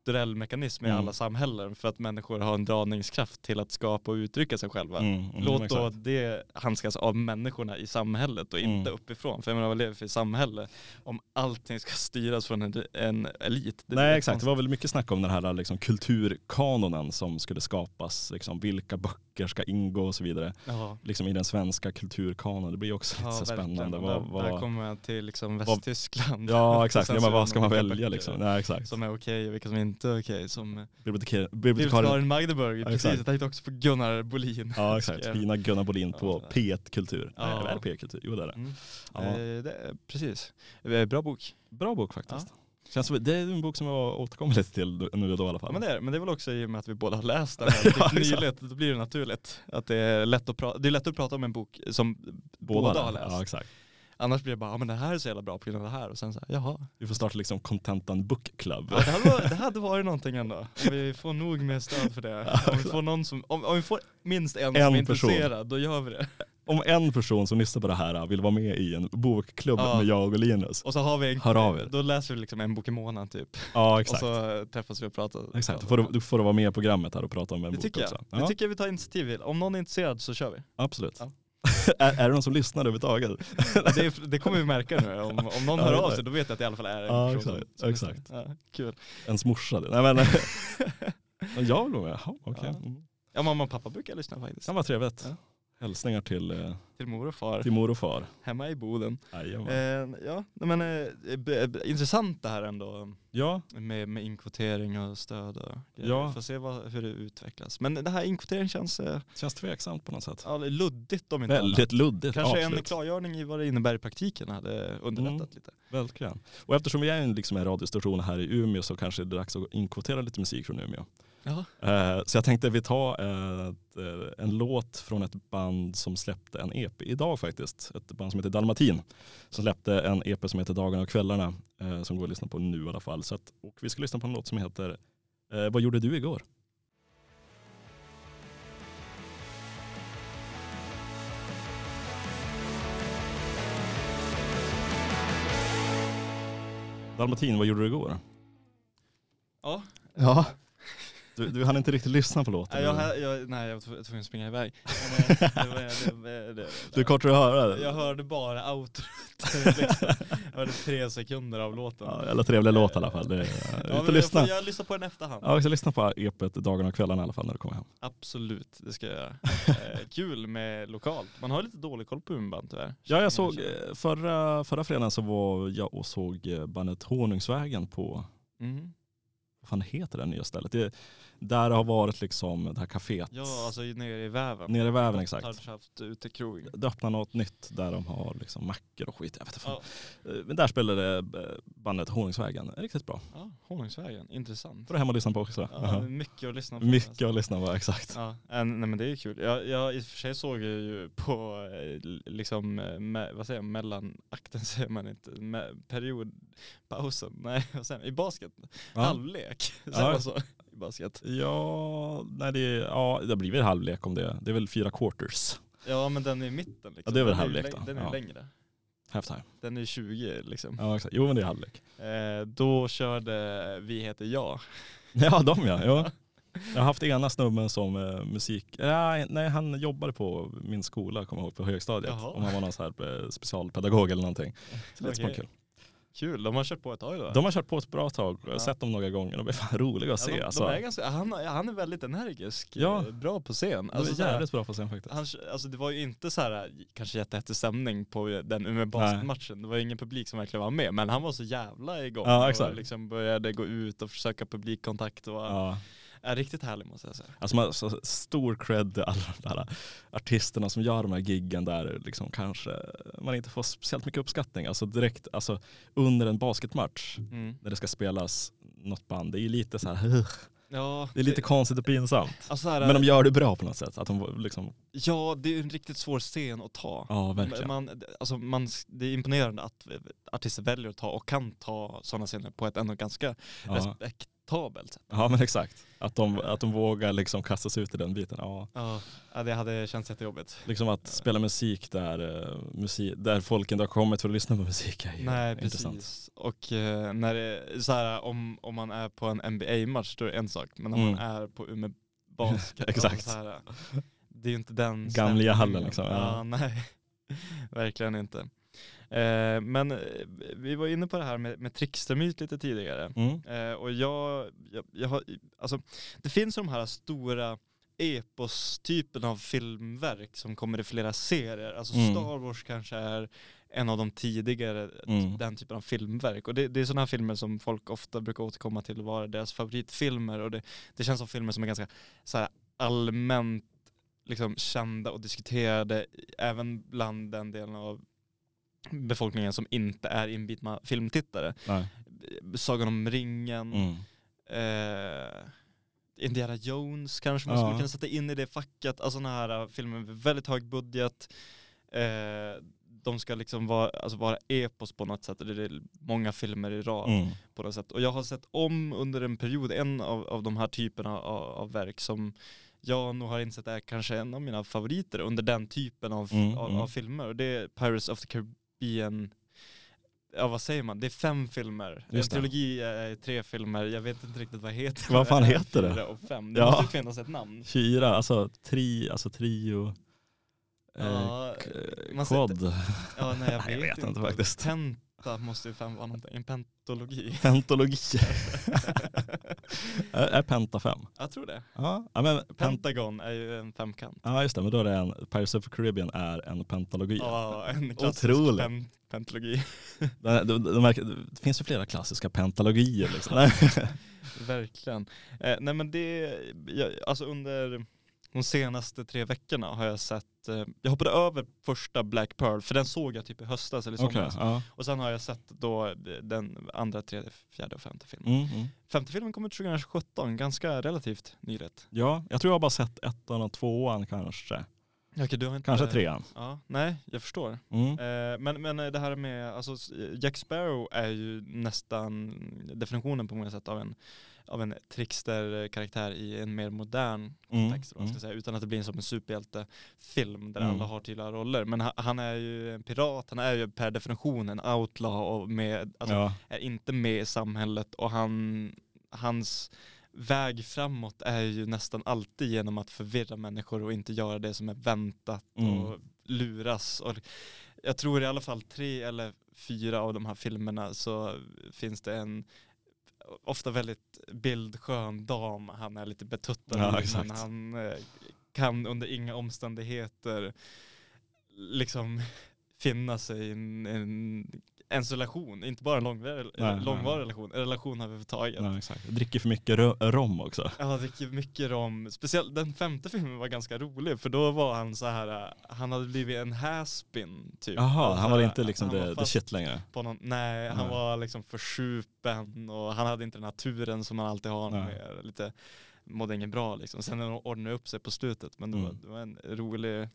A: kulturell mekanism i
B: Mm.
A: alla samhällen för att människor har en dragningskraft till att skapa och uttrycka sig själva.
B: Mm, mm,
A: Låt
B: exakt.
A: då det handskas av människorna i samhället och inte
B: Mm.
A: uppifrån. För jag menar vad lever för samhälle om allting ska styras från en, en elit? Det
B: Nej exakt, det
A: konstigt.
B: var väl mycket snack om den här liksom, kulturkanonen som skulle skapas. Liksom, vilka böcker ska ingå och så vidare.
A: Ja.
B: Liksom, I den svenska kulturkanonen. Det blir också lite
A: Ja,
B: så
A: verkligen.
B: spännande. Vad, vad,
A: där kommer jag till liksom Västtyskland.
B: ja exakt, ja, men vad ska man välja
A: böcker
B: liksom? Nej, exakt.
A: Som är okej och vilka som inte är okej. Som
B: Bibliotekar-
A: bibliotekarien
B: Bibliotekarien.
A: Magdeburg,
B: Ja,
A: precis. Jag tänkte också på Gunnar Bolin.
B: Ja exakt, fina Gunnar Bolin på
A: Ja.
B: P1 Kultur.
A: Ja.
B: Nej, är det P1 Kultur? Jo det är det.
A: Mm.
B: Ja.
A: Eh, det, precis. Eh, Bra bok.
B: Bra bok faktiskt. Känns som, det är en bok som jag återkommer lite till nu och då i alla fall.
A: Men, det är, men det är väl också i och med att vi båda har läst den här
B: Ja,
A: nyligt, då blir det naturligt. Att det är lätt att prata, det är lätt att prata om en bok som båda, har läst.
B: Ja exakt.
A: Annars blir det bara, ja men det här är så jävla bra på grund av det här och sen så här, jaha.
B: Vi får starta liksom Contentan Book Club.
A: Ja, det, hade varit, det hade varit någonting ändå. Om vi får nog med stöd för det. Om vi får, någon som, om, om vi får minst en, som är
B: En person.
A: intresserad, då gör vi det.
B: Om en person som lyssnar på det här vill vara med i en bokklubb
A: Ja.
B: med jag och Linus.
A: Och så har vi
B: Hör av er.
A: Då läser vi liksom en bok i månaden typ.
B: Ja exakt.
A: Och så träffas vi och pratar.
B: Exakt, då får, du, då får du vara med i programmet här och prata om en
A: Det
B: bok
A: tycker jag.
B: också.
A: Det
B: Ja,
A: tycker jag vi tar initiativ till. Om någon är intresserad så kör vi.
B: absolut.
A: Ja.
B: är, är det någon som lyssnar överhuvudtaget?
A: Det, det kommer vi märka nu. Om, om någon
B: Ja,
A: hör av sig då vet jag att det i alla fall är en
B: Ja,
A: person
B: exakt,
A: som
B: exakt.
A: Ja, kul.
B: Ens morsa? Nej men, jag vill vara med. Jaha, okej.
A: Ja.
B: Mm.
A: Ja mamma och pappa brukar lyssna faktiskt.
B: Det var trevligt. Hälsningar till, eh,
A: Till mor och far.
B: till mor och far.
A: Hemma i Boden.
B: Jajamän.
A: Eh, ja, nej, men eh, b- b- intressant det här ändå
B: Ja,
A: med, med inkvotering och stöd och grejer.
B: Ja.
A: Vi får se vad, hur det utvecklas. Men det här inkvotering känns eh,
B: känns tveksamt på något sätt.
A: ja, luddigt om inte annat.
B: Väldigt luddigt.
A: Kanske en
B: absolut.
A: klargörning i vad det innebär i praktiken hade underlättat
B: Mm.
A: lite.
B: Verkligen. Och eftersom vi är en, liksom en radiostation här i Umeå så kanske det är dags att inkvotera lite musik från Umeå. Eh, så jag tänkte vi tar ett, eh, en låt från ett band som släppte en EP idag faktiskt. Ett band som heter Dalmatin. Som släppte en EP som heter Dagarna och kvällarna. eh, Som går att lyssna på nu i alla fall. Så att, och vi ska lyssna på en låt som heter eh, Vad gjorde du igår? Dalmatin, vad gjorde du igår?
A: Ja,
B: Ja. Du, du hann inte riktigt lyssna på låten.
A: nej jag, jag, nej, jag var tv- tvungen att springa iväg.
B: Du är kortare att höra.
A: Jag hörde bara outrot. liksom. Jag hörde tre sekunder av låten.
B: Ja, jävla trevlig låt i alla fall. Det
A: Ja, jag,
B: lyssna.
A: jag lyssnar på den efterhand.
B: Ja, vi ska lyssna på EPet Dagarna och kvällarna i alla fall när du kommer hem.
A: Absolut, det ska jag göra. Eh, kul med lokalt. Man har lite dålig koll på Umeåband tyvärr.
B: Ja, jag såg eh, förra, förra fredagen så var jag och såg eh, bandet Honungsvägen på,
A: Mm.
B: Vad fan heter det nya stället? Det, där det har varit liksom det här kaféet.
A: Ja, alltså nere i väven.
B: Nere i väven
A: Har
B: exakt.
A: haft ute krogen.
B: Det öppnar något nytt där de har liksom mackor och skit. Jag vet inte fan.
A: Ja,
B: Eh, Men där spelade eh, bandet Honungsvägen riktigt bra.
A: ja, Honungsvägen, intressant.
B: Får du hem och lyssna på också.
A: Ja, mycket att lyssna på.
B: Mycket att lyssna på, exakt.
A: Ja, en, nej men det är kul. Jag, jag i och för sig såg jag ju på eh, liksom, eh, me, vad säger jag, mellanakten säger man inte, me, periodpausen, nej vad säger man, i basket,
B: Ja.
A: halvlek, säger
B: Ja.
A: så i basket?
B: Ja, nej det, ja, det blir väl halvlek om det. Det är väl fyra quarters.
A: Ja men den är i mitten liksom.
B: Ja, det är väl
A: Den
B: halvlek då.
A: Den är
B: Ja.
A: längre.
B: Halftime.
A: Den är 20 liksom.
B: Ja, exakt. Jo men det är halvlek.
A: Eh, då körde Vi heter jag.
B: Ja, de ja. ja. Jag har haft ena snubben som eh, musik, nej, nej han jobbade på min skola, kommer jag ihåg, på högstadiet.
A: Jaha.
B: Om han var någon så här eh, specialpedagog eller någonting. Så det är
A: Okej.
B: kul.
A: Kul, de har kört på ett tag då.
B: De har kört på ett bra tag, jag har
A: Ja.
B: sett dem några gånger, de är fan roliga att
A: Ja,
B: se.
A: de,
B: alltså.
A: de är ganska, han, han är väldigt energisk,
B: Ja.
A: eh, bra på scen.
B: de
A: Alltså,
B: är
A: så här-
B: jävligt bra på scen faktiskt.
A: Han, alltså det var ju inte så här kanske jättehäftig stämning på den Umeå basketmatchen. Det var ingen publik som verkligen var med, men han var så jävla igång
B: Ja,
A: och liksom började gå ut och försöka publikkontakt och
B: Ja.
A: Är riktigt härlig måste jag säga.
B: Alltså man, så stor cred till alla de där artisterna som gör de här giggen där liksom kanske man inte får speciellt mycket uppskattning. Alltså direkt alltså under en basketmatch
A: Mm.
B: när det ska spelas något band. Det är ju lite så här.
A: Ja,
B: det är lite konstigt och pinsamt.
A: alltså så här,
B: Men de gör det bra på något sätt. Att de liksom,
A: Ja, det är en riktigt svår scen att ta.
B: ja verkligen.
A: Man, alltså man, det är imponerande att artister väljer att ta och kan ta sådana scener på ett ändå ganska
B: Ja.
A: Sätt.
B: ja men exakt. Att de, att de vågar liksom kasta sig ut i den biten. Ja.
A: Ja, det hade känts jättejobbigt.
B: Liksom att spela musik där, eh, musik, där folk inte har kommit för att lyssna på musik är ju
A: Nej
B: intressant.
A: precis. Och eh, när det, så här, om, om man är på en NBA-match då är det en sak, men man
B: Mm.
A: är på Umeå Basket,
B: Exakt.
A: så här, det är ju inte den stämningen.
B: hallen liksom,
A: Ja.
B: ja.
A: nej, verkligen inte. Eh, men eh, vi var inne på det här med, med trickstermyt lite tidigare.
B: Mm.
A: Eh, och jag, jag, jag har, alltså, det finns de här stora epos-typen av filmverk som kommer i flera serier. Alltså
B: Mm.
A: Star Wars kanske är en av de tidigare,
B: Mm.
A: den typen av filmverk. Och det, det är sådana här filmer som folk ofta brukar återkomma till vara deras favoritfilmer. Och det, det känns som filmer som är ganska så här, allmänt liksom, kända och diskuterade även bland den delen av befolkningen som inte är inbitna filmtittare.
B: Nej.
A: Sagan om ringen,
B: Mm.
A: eh, Indiana Jones kanske man
B: Ja.
A: skulle kunna sätta in i det facket. Alltså sådana här äh, filmer med väldigt hög budget. Eh, de ska liksom vara, alltså vara epos på något sätt. Det är många filmer i rad
B: Mm.
A: på något sätt. Och jag har sett om under en period en av, av de här typerna av, av verk som jag nog har insett är kanske en av mina favoriter under den typen av,
B: Mm,
A: av,
B: mm.
A: av filmer. Och det är Pirates of the Caribbean, ja vad säger man, det är fem filmer. En
B: Just det.
A: trilogi är tre filmer, jag vet inte riktigt vad heter
B: Vad fan heter det?
A: Fyra och fem, det
B: Ja.
A: måste finnas ett namn.
B: Fyra, alltså, tri, alltså trio, eh,
A: Ja, sätter-
B: quad,
A: Ja, nej, jag,
B: Nej, jag
A: vet,
B: vet inte faktiskt.
A: Penta måste ju fan vara någonting, en pentologi.
B: pentologi. är, Penta fem?
A: jag tror det.
B: Ja, men pent,
A: Pentagon är ju en femkant.
B: ja just det, men då är det en, Pirates of the Caribbean är en pentalogi.
A: Ja, en klassisk pen, pentologi.
B: De, de, de, det finns ju flera klassiska pentalogier liksom.
A: Verkligen. Eh, nej men det, jag, alltså under de senaste tre veckorna har jag sett, eh, jag hoppade över första Black Pearl, för den såg jag typ i höstas eller somras.
B: ja.
A: Och sen har jag sett då den andra, tredje, fjärde och femte filmen.
B: Mm, mm.
A: Femte filmen kom ut 2017, ganska relativt nyligt.
B: ja, jag tror jag har bara sett ettan och tvåan kanske.
A: Okej, du har inte,
B: Kanske trean.
A: Ja, nej, jag förstår.
B: Mm.
A: Eh, men, men det här med, alltså Jack Sparrow är ju nästan definitionen på många sätt av en, av en trickster-karaktär i en mer modern
B: Mm,
A: kontext,
B: mm.
A: säga, utan att det blir som en superhjältefilm där
B: Mm.
A: alla har tydliga roller. Men ha- han är ju en pirat, han är ju per definition en outlaw och med, alltså,
B: ja.
A: är inte med i samhället och han, hans väg framåt är ju nästan alltid genom att förvirra människor och inte göra det som är väntat
B: Mm.
A: och luras. Och jag tror i alla fall tre eller fyra av de här filmerna så finns det en ofta väldigt bildskön dam. Han är lite betuttad
B: Ja,
A: men han eh, kan under inga omständigheter liksom finna sig i en, en, ens relation, inte bara en långvarig,
B: Nej,
A: långvarig
B: nej.
A: relation, en relation överhuvudtaget.
B: ja, exakt. Dricker för mycket ro- rom också.
A: Jag dricker mycket rom, speciellt den femte filmen var ganska rolig för då var han så här, äh, han hade blivit en haspin typ.
B: Jaha,
A: Alltså,
B: han var inte liksom
A: han var
B: the, the shit längre.
A: Någon, nej, han
B: Nej.
A: var liksom försupen och han hade inte den här turen som man alltid har
B: Nej.
A: lite, mådde inget bra liksom. Sen ordnade upp sig på slutet men det, var,
B: Mm.
A: det var en rolig eh,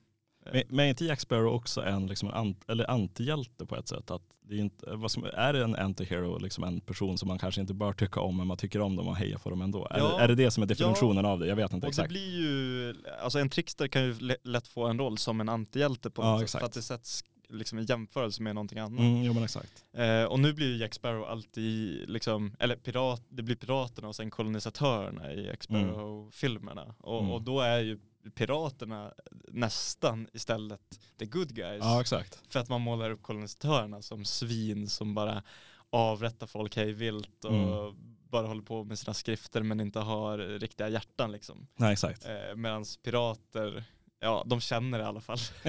B: Men, men är inte Jack Sparrow också en, liksom en ant, eller antihjälte på ett sätt? Att det är, inte, som, är det en antihero, liksom en person som man kanske inte bör tycka om men man tycker om dem och hejar på dem ändå? Är,
A: Ja.
B: det, är det det som är definitionen av det? Jag vet inte
A: Och det
B: exakt.
A: blir ju, alltså en trickster kan ju lä- lätt få en roll som en antihjälte på
B: Ja,
A: något sätt,
B: exakt.
A: för att det sätts liksom i jämförelse med någonting annat.
B: Mm, jo men exakt.
A: Eh, och nu blir ju Jack Sparrow alltid, liksom, eller pirat, det blir piraterna och sen kolonisatörerna i Jack Sparrow-filmerna. Och,
B: Mm.
A: och då är ju piraterna nästan istället the good guys.
B: Ja exakt.
A: För att man målar upp kolonisatörerna som svin som bara avrättar folk hej vilt och
B: Mm.
A: bara håller på med sina skrifter men inte har riktiga hjärtan liksom.
B: Nej exakt.
A: Eh, Medan pirater, ja de känner i alla fall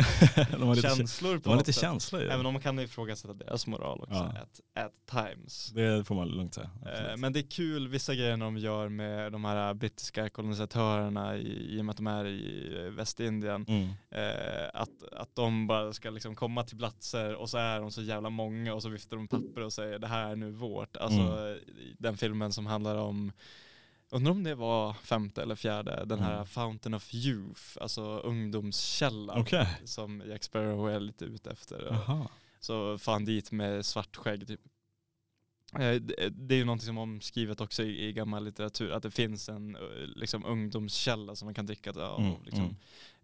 B: de har lite,
A: känslor på
B: de har lite
A: sätt.
B: känsla i
A: Även
B: det.
A: om man kan ifrågasätta deras moral också
B: Ja.
A: at, at times.
B: Det får man lugnt säga.
A: Eh. Men det är kul vissa grejer de gör med de här brittiska kolonisatörerna i, i och med att de är i Västindien.
B: Mm.
A: Eh, att, att de bara ska liksom komma till platser och så är de så jävla många och så viftar de papper och säger det här är nu vårt. Alltså
B: Mm.
A: den filmen som handlar om Undrar om det var femte eller fjärde, den här
B: Mm.
A: Fountain of Youth, alltså ungdomskällan
B: Okej.
A: som Jack Sparrow är lite ute efter.
B: Jaha.
A: Så fan dit med svart skägg typ. Eh, Det är ju någonting som omskrivet också i, i gammal litteratur, att det finns en liksom, ungdomskälla som man kan dricka av
B: Mm,
A: liksom,
B: mm.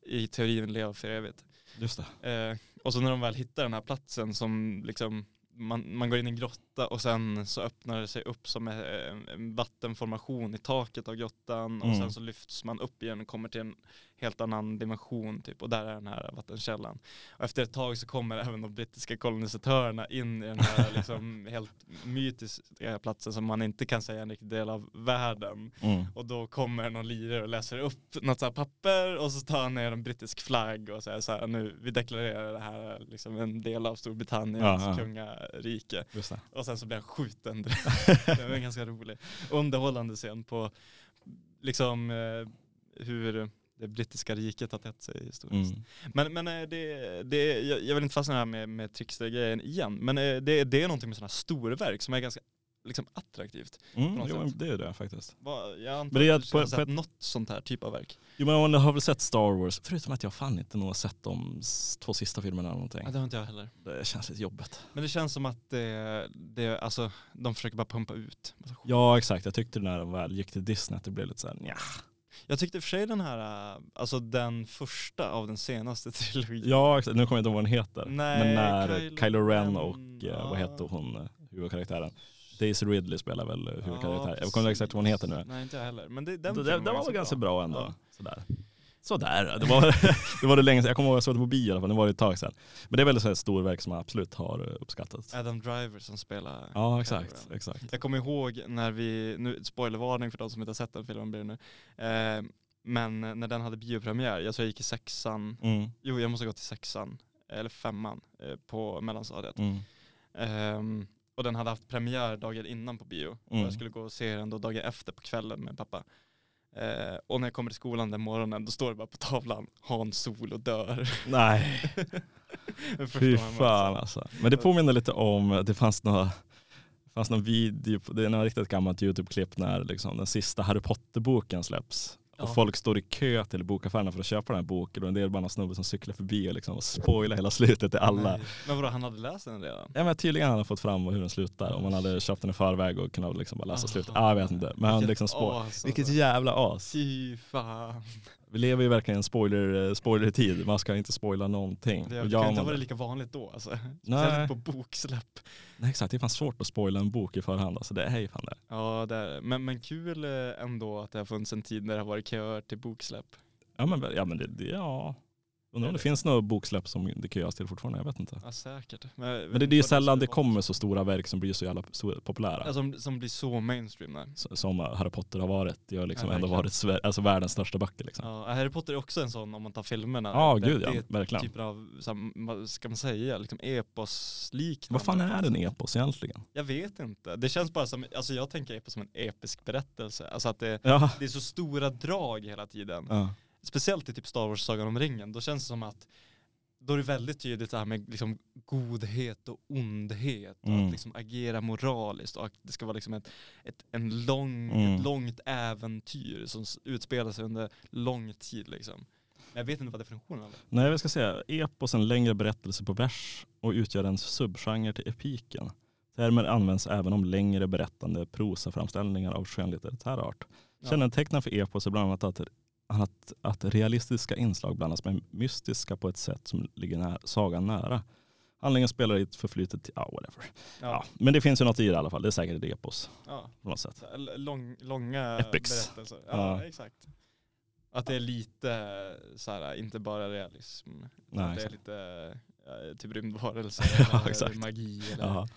A: i teorin leva för evigt.
B: Just det.
A: Eh, och så när de väl hittar den här platsen som liksom man, man går in i en grotta och sen så öppnar det sig upp som en, en vattenformation i taket av grottan och
B: Mm.
A: sen så lyfts man upp igen och kommer till en helt annan dimension typ och där är den här vattenkällan. Och efter ett tag så kommer även de brittiska kolonisatörerna in i den här liksom helt mytiska platsen som man inte kan säga är en riktig del av världen.
B: Mm.
A: Och då kommer någon lirare och läser upp något så papper och så tar han ner en brittisk flagg och säger så här nu vi deklarerar det här är liksom en del av Storbritanniens
B: Ja, ja.
A: kungarike. Och sen så blir han skjuten. det var en ganska rolig, underhållande scen på liksom eh, hur det brittiska riket har tett sig historiskt.
B: Mm.
A: Men, men eh, det, det, jag, jag vill inte fastna här med, med trickster-grejen igen, men eh, det, det är någonting med sådana här storverk som är ganska liksom, attraktivt.
B: Mm. Jo, det är det faktiskt.
A: Jag antar
B: Men det är
A: att du
B: på-
A: har
B: på
A: sett
B: ett-
A: något sånt här typ av verk.
B: Jo men man har väl sett Star Wars, förutom att jag fan inte nog har sett de två sista filmerna eller någonting.
A: Ja, det har inte jag heller.
B: Det känns lite jobbigt.
A: Men det känns som att det, det alltså, de försöker bara pumpa ut.
B: Ja exakt, jag tyckte när de väl gick till Disney att det blev lite såhär nja.
A: Jag tyckte i och för sig den här, äh, alltså den första av den senaste trilogin.
B: Ja, exakt. nu kommer jag inte ihåg vad den heter.
A: Nej,
B: Men när
A: Kylo
B: Kylo, Ren och vad
A: ja.
B: heter hon, eh, huvudkaraktären? Daisy Ridley spelar väl eh, huvudkaraktär. jag kommer inte exakt vad hon heter nu.
A: Nej inte jag heller. Men det, den,
B: Den, den, var väl ganska bra ändå.
A: Ja.
B: Sådär. Sådär, det var det, var det länge sedan. Jag kommer ihåg att jag såg det på bio i alla fall, det var ett tag sedan. Men det är väl ett storverk som jag absolut har eh, uppskattat.
A: Adam Driver som spelar
B: Ja exakt, exakt.
A: Jag kommer ihåg när vi, nu spoilervarning för de som inte har sett den filmen blir det nu. Eh, men när den hade biopremiär, jag tror jag gick i sexan,
B: Mm.
A: jo jag måste ha gått i sexan, eller femman eh, på mellanstadiet.
B: Mm.
A: Ehm, och den hade haft premiär dagen innan på bio. Och
B: Mm.
A: jag skulle gå och se den då dagen efter på kvällen med pappa. Eh, och när jag kommer till skolan den morgonen då står det bara på tavlan Han Solo dör.
B: Nej, fy fan alltså. Men det påminner lite om, det fanns några det fanns någon video, det är något riktigt gammalt YouTube-klipp när liksom den sista Harry Potter-boken släpps. Och
A: Ja.
B: folk står i kö till bokaffärerna för att köpa den här boken och en del bara någon snubbe som cyklar förbi och liksom och spoilar hela slutet till alla.
A: Nej. Men vadå, han hade läst den redan?
B: Ja men tydligen hade han fått fram hur den slutar om man hade köpt den i förväg och kunnat liksom bara läsa
A: Ah.
B: slutet. Ja jag vet inte. Men han liksom spoilar.
A: as,
B: Vilket
A: alltså.
B: jävla as.
A: Fy fan.
B: Vi lever ju verkligen i en spoiler, eh, spoiler-tid. Man ska inte spoila någonting.
A: Det, det kan inte
B: man
A: vara
B: det-
A: lika vanligt då alltså.
B: Nej.
A: På boksläpp.
B: Nej exakt, det är fan svårt att spoila en bok i förhand. Alltså det är hej fan det.
A: Ja, det är, men, men kul eh, ändå att det har funnits en tid när det har varit köer till boksläpp.
B: Ja men, ja, men det, det, ja. Undrar om det finns några boksläpp som det köas till fortfarande, jag vet inte.
A: Ja, säkert.
B: Men det, det är ju sällan det kommer så stora verk som blir så jävla populära.
A: Ja, som, som blir så mainstream där.
B: Som Harry Potter har varit. Det har liksom
A: Ja,
B: ändå
A: verkligen.
B: varit alltså världens största böcker liksom.
A: Ja, Harry Potter är också en sån om man tar filmerna.
B: Ja,
A: det,
B: gud ja,
A: det är
B: verkligen.
A: typen av, så här, vad ska man säga, liksom eposliknande.
B: Vad fan är en epos egentligen?
A: Jag vet inte. Det känns bara som, alltså jag tänker epos som en episk berättelse. Alltså att det,
B: Ja.
A: det är så stora drag hela tiden.
B: ja.
A: Speciellt i typ Star Wars Sagan om ringen. Då känns det som att då är det väldigt tydligt det här med liksom godhet och ondhet och
B: Mm.
A: att liksom agera moraliskt och att det ska vara liksom ett, ett, en lång,
B: Mm.
A: ett långt äventyr som utspelar sig under lång tid liksom. Men jag vet inte vad definitionen är.
B: Nej, vi ska säga epos en längre berättelse på vers och utgör en subgenre till epiken. Termer används även om längre berättande prosaframställningar av skönlitterär art. Kännetecknande för epos är bland annat att, att, att realistiska inslag blandas med mystiska på ett sätt som ligger nära, sagan nära. Handlingen spelar i ett förflutet, till- ja whatever. Ja.
A: Ja,
B: men det finns ju något i det i alla fall, det är säkert ett epos
A: ja.
B: på något sätt.
A: Lång, långa
B: Epics.
A: berättelser. Ja,
B: Ja.
A: exakt. Att det är lite så här, inte bara realism.
B: Nej,
A: att det är
B: exakt.
A: lite ja, typ rymdvarelser
B: Ja,
A: eller magi eller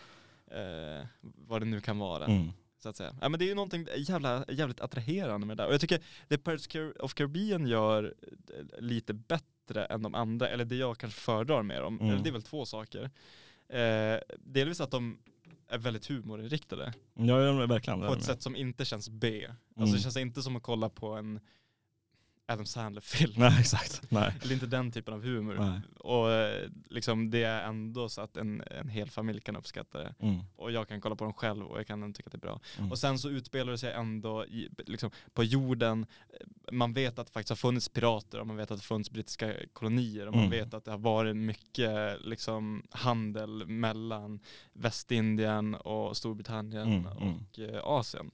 A: eh, vad det nu kan vara.
B: Mm.
A: Så att säga. Ja, men det är ju någonting jävla, jävligt attraherande med det där. Och jag tycker det Pirates of Caribbean gör eh, lite bättre än de andra, eller det jag kanske föredrar med dem,
B: Mm.
A: eller det är väl två saker. Eh, delvis att de är väldigt humorinriktade
B: Ja, verkligen.
A: på ett sätt som inte känns B. Alltså
B: Mm.
A: det känns inte som att kolla på en Adam Sandler-film.
B: Nej, exakt. Nej.
A: Eller inte den typen av humor.
B: Nej.
A: Och eh, liksom det är ändå så att en, en hel familj kan uppskatta det.
B: Mm.
A: Och jag kan kolla på dem själv och jag kan tycka att det är bra.
B: Mm.
A: Och sen så utspelar det sig ändå i, liksom, på jorden. Man vet att det faktiskt har funnits pirater och man vet att det funnits brittiska kolonier och man
B: Mm.
A: vet att det har varit mycket liksom, handel mellan Västindien och Storbritannien
B: Mm, mm.
A: och eh, Asien.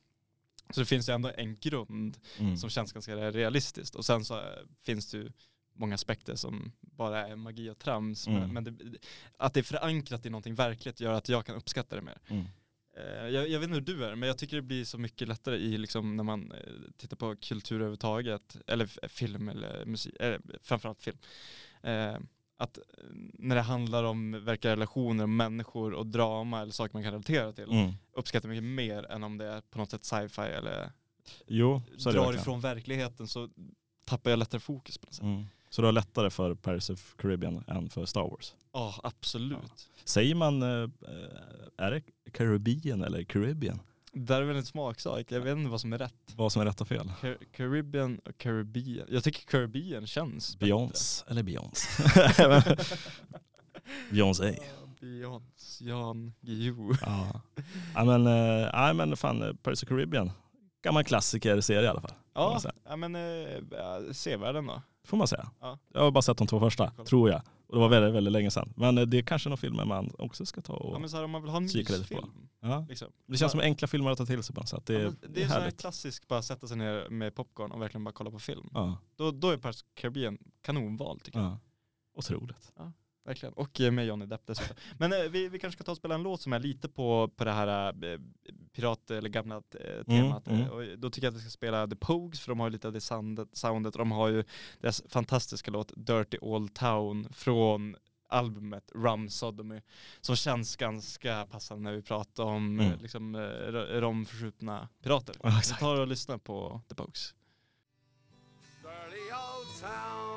A: Så det finns ju ändå en grund
B: Mm.
A: som känns ganska realistiskt. Och sen så eh, finns det ju många aspekter som bara är magi och trams.
B: Mm.
A: Men, det, att det är förankrat i någonting verkligt gör att jag kan uppskatta det mer.
B: Mm.
A: Eh, Jag, jag vet inte hur du är, men jag tycker det blir så mycket lättare i liksom när man eh, tittar på kultur överhuvudtaget, eller film eller musik, eh, framförallt film. Eh, att eh, när det handlar om verkliga relationer, människor och drama eller saker man kan relatera till,
B: Mm.
A: uppskattar mycket mer än om det är på något sätt sci-fi eller
B: Jo, så
A: drar ifrån verkligheten så tappar jag lättare fokus på något sätt.
B: Mm. Så du har lättare för Pirates of Caribbean än för Star Wars?
A: Ja, absolut.
B: Säger man, eh, är det Caribbean eller Caribbean?
A: Det där är väl en smaksak, jag vet inte vad som är rätt.
B: Vad som är rätt och fel?
A: Car- Caribbean och Caribbean. Jag tycker Caribbean känns.
B: Beyoncé eller Beyoncé? Beyoncé.
A: Beyoncé, Jan Guillou.
B: Ja. ja men, eh, ja, men fan, eh, Pirates of Caribbean. Gammal klassiker serie i alla fall.
A: Ja, ja men eh, ja, sevärden då.
B: Får man säga.
A: Ja.
B: Jag har bara sett de två första,
A: Kolla.
B: tror jag. Och det var väldigt, väldigt länge sedan. Men eh, det är kanske några filmer man också ska ta och...
A: Ja men så här, om man vill ha en
B: lite på.
A: mysfilm.
B: Ja.
A: Liksom.
B: Det känns som enkla filmer att ta till sig på något sätt. Det,
A: Ja,
B: är-
A: men
B: det
A: det
B: är
A: är så här
B: härligt.
A: klassiskt, bara sätta sig ner med popcorn och verkligen bara kolla på film.
B: Ja,
A: Då, då är the Caribbean kanonval tycker jag.
B: ja. Otroligt.
A: Verkligen. Och eh, med Johnny Depp dessutom. Men eh, vi, vi kanske ska ta och spela en låt som är lite på, på det här eh, pirat eller gamla eh, temat.
B: Mm,
A: Eh,
B: mm.
A: Och då tycker jag att vi ska spela The Pogues för de har ju lite av det soundet, soundet de har ju deras fantastiska låt Dirty Old Town från albumet Rum Sodomy som känns ganska passande när vi pratar om
B: Mm.
A: eh, liksom, eh, ro- romförskjutna pirater. Vi tar och lyssnar på The Pogues.
C: Dirty old town,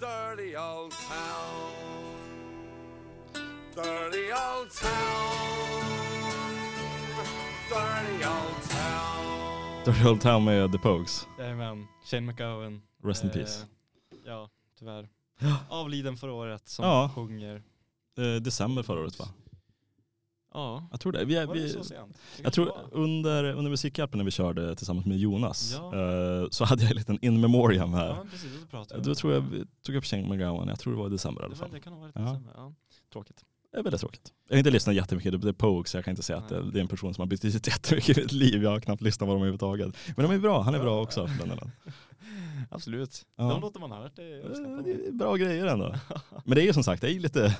C: dirty old town, dirty old town, dirty old town.
B: Dirty Old Town med The Pogues.
A: Jajamän, Shane McGowan.
B: Rest in
A: Eh,
B: peace.
A: Ja, tyvärr. Avliden förra året som
B: Ja.
A: sjunger.
B: Eh, december förra året va?
A: Ja,
B: Jag tror det. Vi,
A: var det
B: vi,
A: så sent? Det
B: jag tror under, under musikhjälpen när vi körde tillsammans med Jonas
A: Ja.
B: eh, så hade jag en liten in memoriam här.
A: Ja, precis. Då
B: tror jag vi tog upp Shane McGowan, jag tror det var i december i alla fall.
A: det kan ha varit december. Ja. Tråkigt.
B: Det är väldigt tråkigt. Jag har inte lyssnat jättemycket på The så jag kan inte säga att det, det är en person som har betydit jättemycket i mitt liv. Jag har knappt lyssnat på dem överhuvudtaget. Men de är bra, han är bra också.
A: Absolut.
B: Ja.
A: De låter man hört, det är
B: bra grejer ändå. Men det är ju som sagt, det är lite,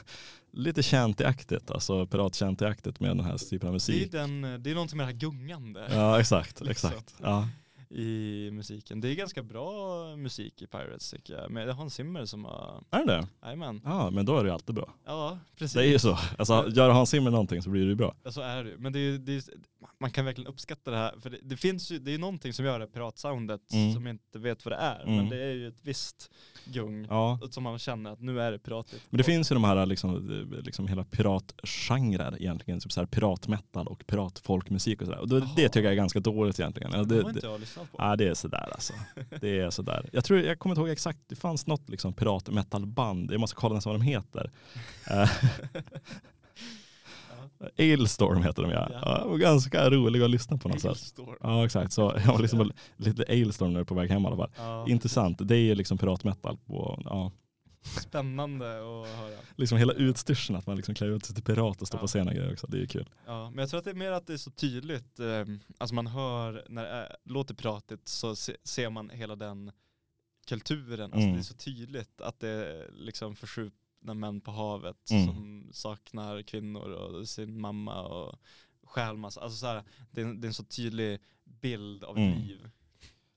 B: lite shanty-aktigt, alltså pirat-shanty-aktigt med den här typen av
A: Det är,
B: musik.
A: den, det är någonting med det här gungande
B: Ja exakt, exakt. Ja.
A: I musiken. Det är ganska bra musik i Pirates tycker jag. Men det är Hans Zimmer som har,
B: Är det
A: jajamän.
B: Ja men då är det ju alltid bra.
A: Ja, precis.
B: Det är ju så. Alltså gör Hans Zimmer någonting så blir det ju bra.
A: Ja så är det. Men det är, det är, man kan verkligen uppskatta det här. För det, det finns ju, det är någonting som gör det piratsoundet
B: Mm.
A: som jag inte vet vad det är.
B: Mm.
A: Men det är ju ett visst gung
B: Ja.
A: som man känner att nu är det piratigt.
B: Men det finns ju de här liksom, liksom hela piratgenrer egentligen, typ så här piratmetal och piratfolkmusik och sådär. Och
A: Jaha.
B: det tycker jag är ganska dåligt egentligen. Ja,
A: det,
B: det,
A: har inte
B: det,
A: jag lyssnat på.
B: ja, det är sådär alltså. Det är sådär. Jag tror, jag kommer inte ihåg exakt, det fanns något liksom piratmetalband, jag måste kolla nästan vad de heter. Ailstorm heter de ja.
A: Ja.
B: ja. ganska roliga att lyssna på något sätt. Ja exakt, så jag var liksom lite Ailstorm när jag är på väg hem i alla fall.
A: Ja.
B: Intressant, det är ju liksom piratmetal på, ja,
A: Spännande att höra.
B: liksom hela utstyrseln att man liksom klär ut sig till pirat och står
A: Ja.
B: på scen och grejer också. Det är ju kul.
A: Ja, men jag tror att det är mer att det är så tydligt, eh, alltså man hör när det är, låter piratigt så se, ser man hela den kulturen, alltså
B: Mm.
A: det är så tydligt att det liksom förskjutna män på havet
B: Mm.
A: som saknar kvinnor och sin mamma och stjäl massa, alltså så här, det, är, en- det är en så tydlig bild av
B: Mm.
A: liv.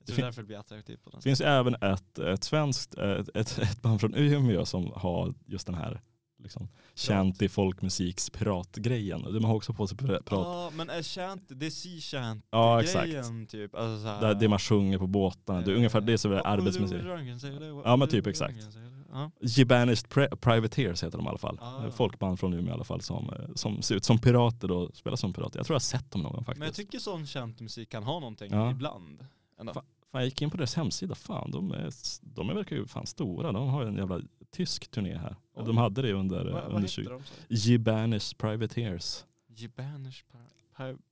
A: Tror
B: fin-
A: därför det blir attraktivt på
B: Det
A: sätt.
B: finns även ett, ett svenskt, ett, ett, ett band från Umeå som har just den här liksom, i folkmusiks piratgrejen. De har också på sig pirat.
A: Ja, men är chant, det är sea chant
B: Ja,
A: grejen typ. Alltså så här,
B: det man sjunger på båtarna. Det är ungefär det som är arbetsmusik. Ja, men typ exakt.
A: Ja.
B: Gibanished Pri- Privateers heter de i alla fall.
A: Ah.
B: Folkband från Umeå i alla fall som, eh, som ser ut som pirater och spelar som pirater. Jag tror jag har sett dem någon gång faktiskt.
A: Men jag tycker sån känd musik kan ha någonting
B: Ja.
A: ibland. Ändå.
B: Fan, jag gick in på deras hemsida, fan de, är, de verkar ju fan stora. De har en jävla tysk turné här.
A: Oj.
B: De hade det under,
A: Vad, vad
B: under
A: heter
B: 20...
A: de? sa
B: Gibanished Privateers.
A: du? Gibanish Pri- Pri-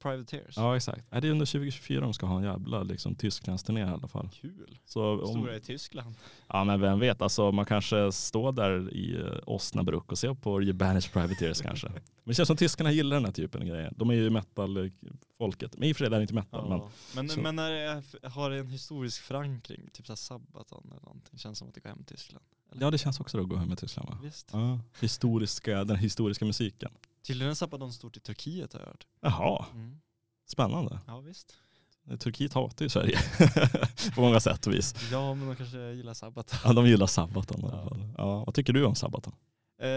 A: Privateers.
B: Ja exakt. Det är under 2024 de ska ha en jävla liksom, Tysklandsturné i alla fall.
A: Kul.
B: Så om,
A: Stora i Tyskland.
B: ja men vem vet, alltså, man kanske står där i eh, Osnabrück och ser på Gibanished Privateers kanske. Men det känns som tyskarna gillar den här typen av grejer. De är ju metal-folket. Men i och för sig är det inte metal. Men,
A: Ja. Men,
B: så-
A: men när det har det en historisk förankring, typ såhär Sabaton eller någonting, känns som att det går hem till Tyskland. Eller?
B: ja det känns också att gå hem med Tyskland va?
A: Visst.
B: Ja. Historiska, den historiska musiken.
A: Tydligen är Sabaton stort i Turkiet har jag hört.
B: Jaha,
A: Mm.
B: spännande.
A: Ja visst.
B: Turkiet hatar ju Sverige på många sätt och vis.
A: Ja men de kanske gillar Sabaton.
B: Ja, de gillar Sabaton i alla fall. Ja, vad tycker du om Sabaton?
A: Eh,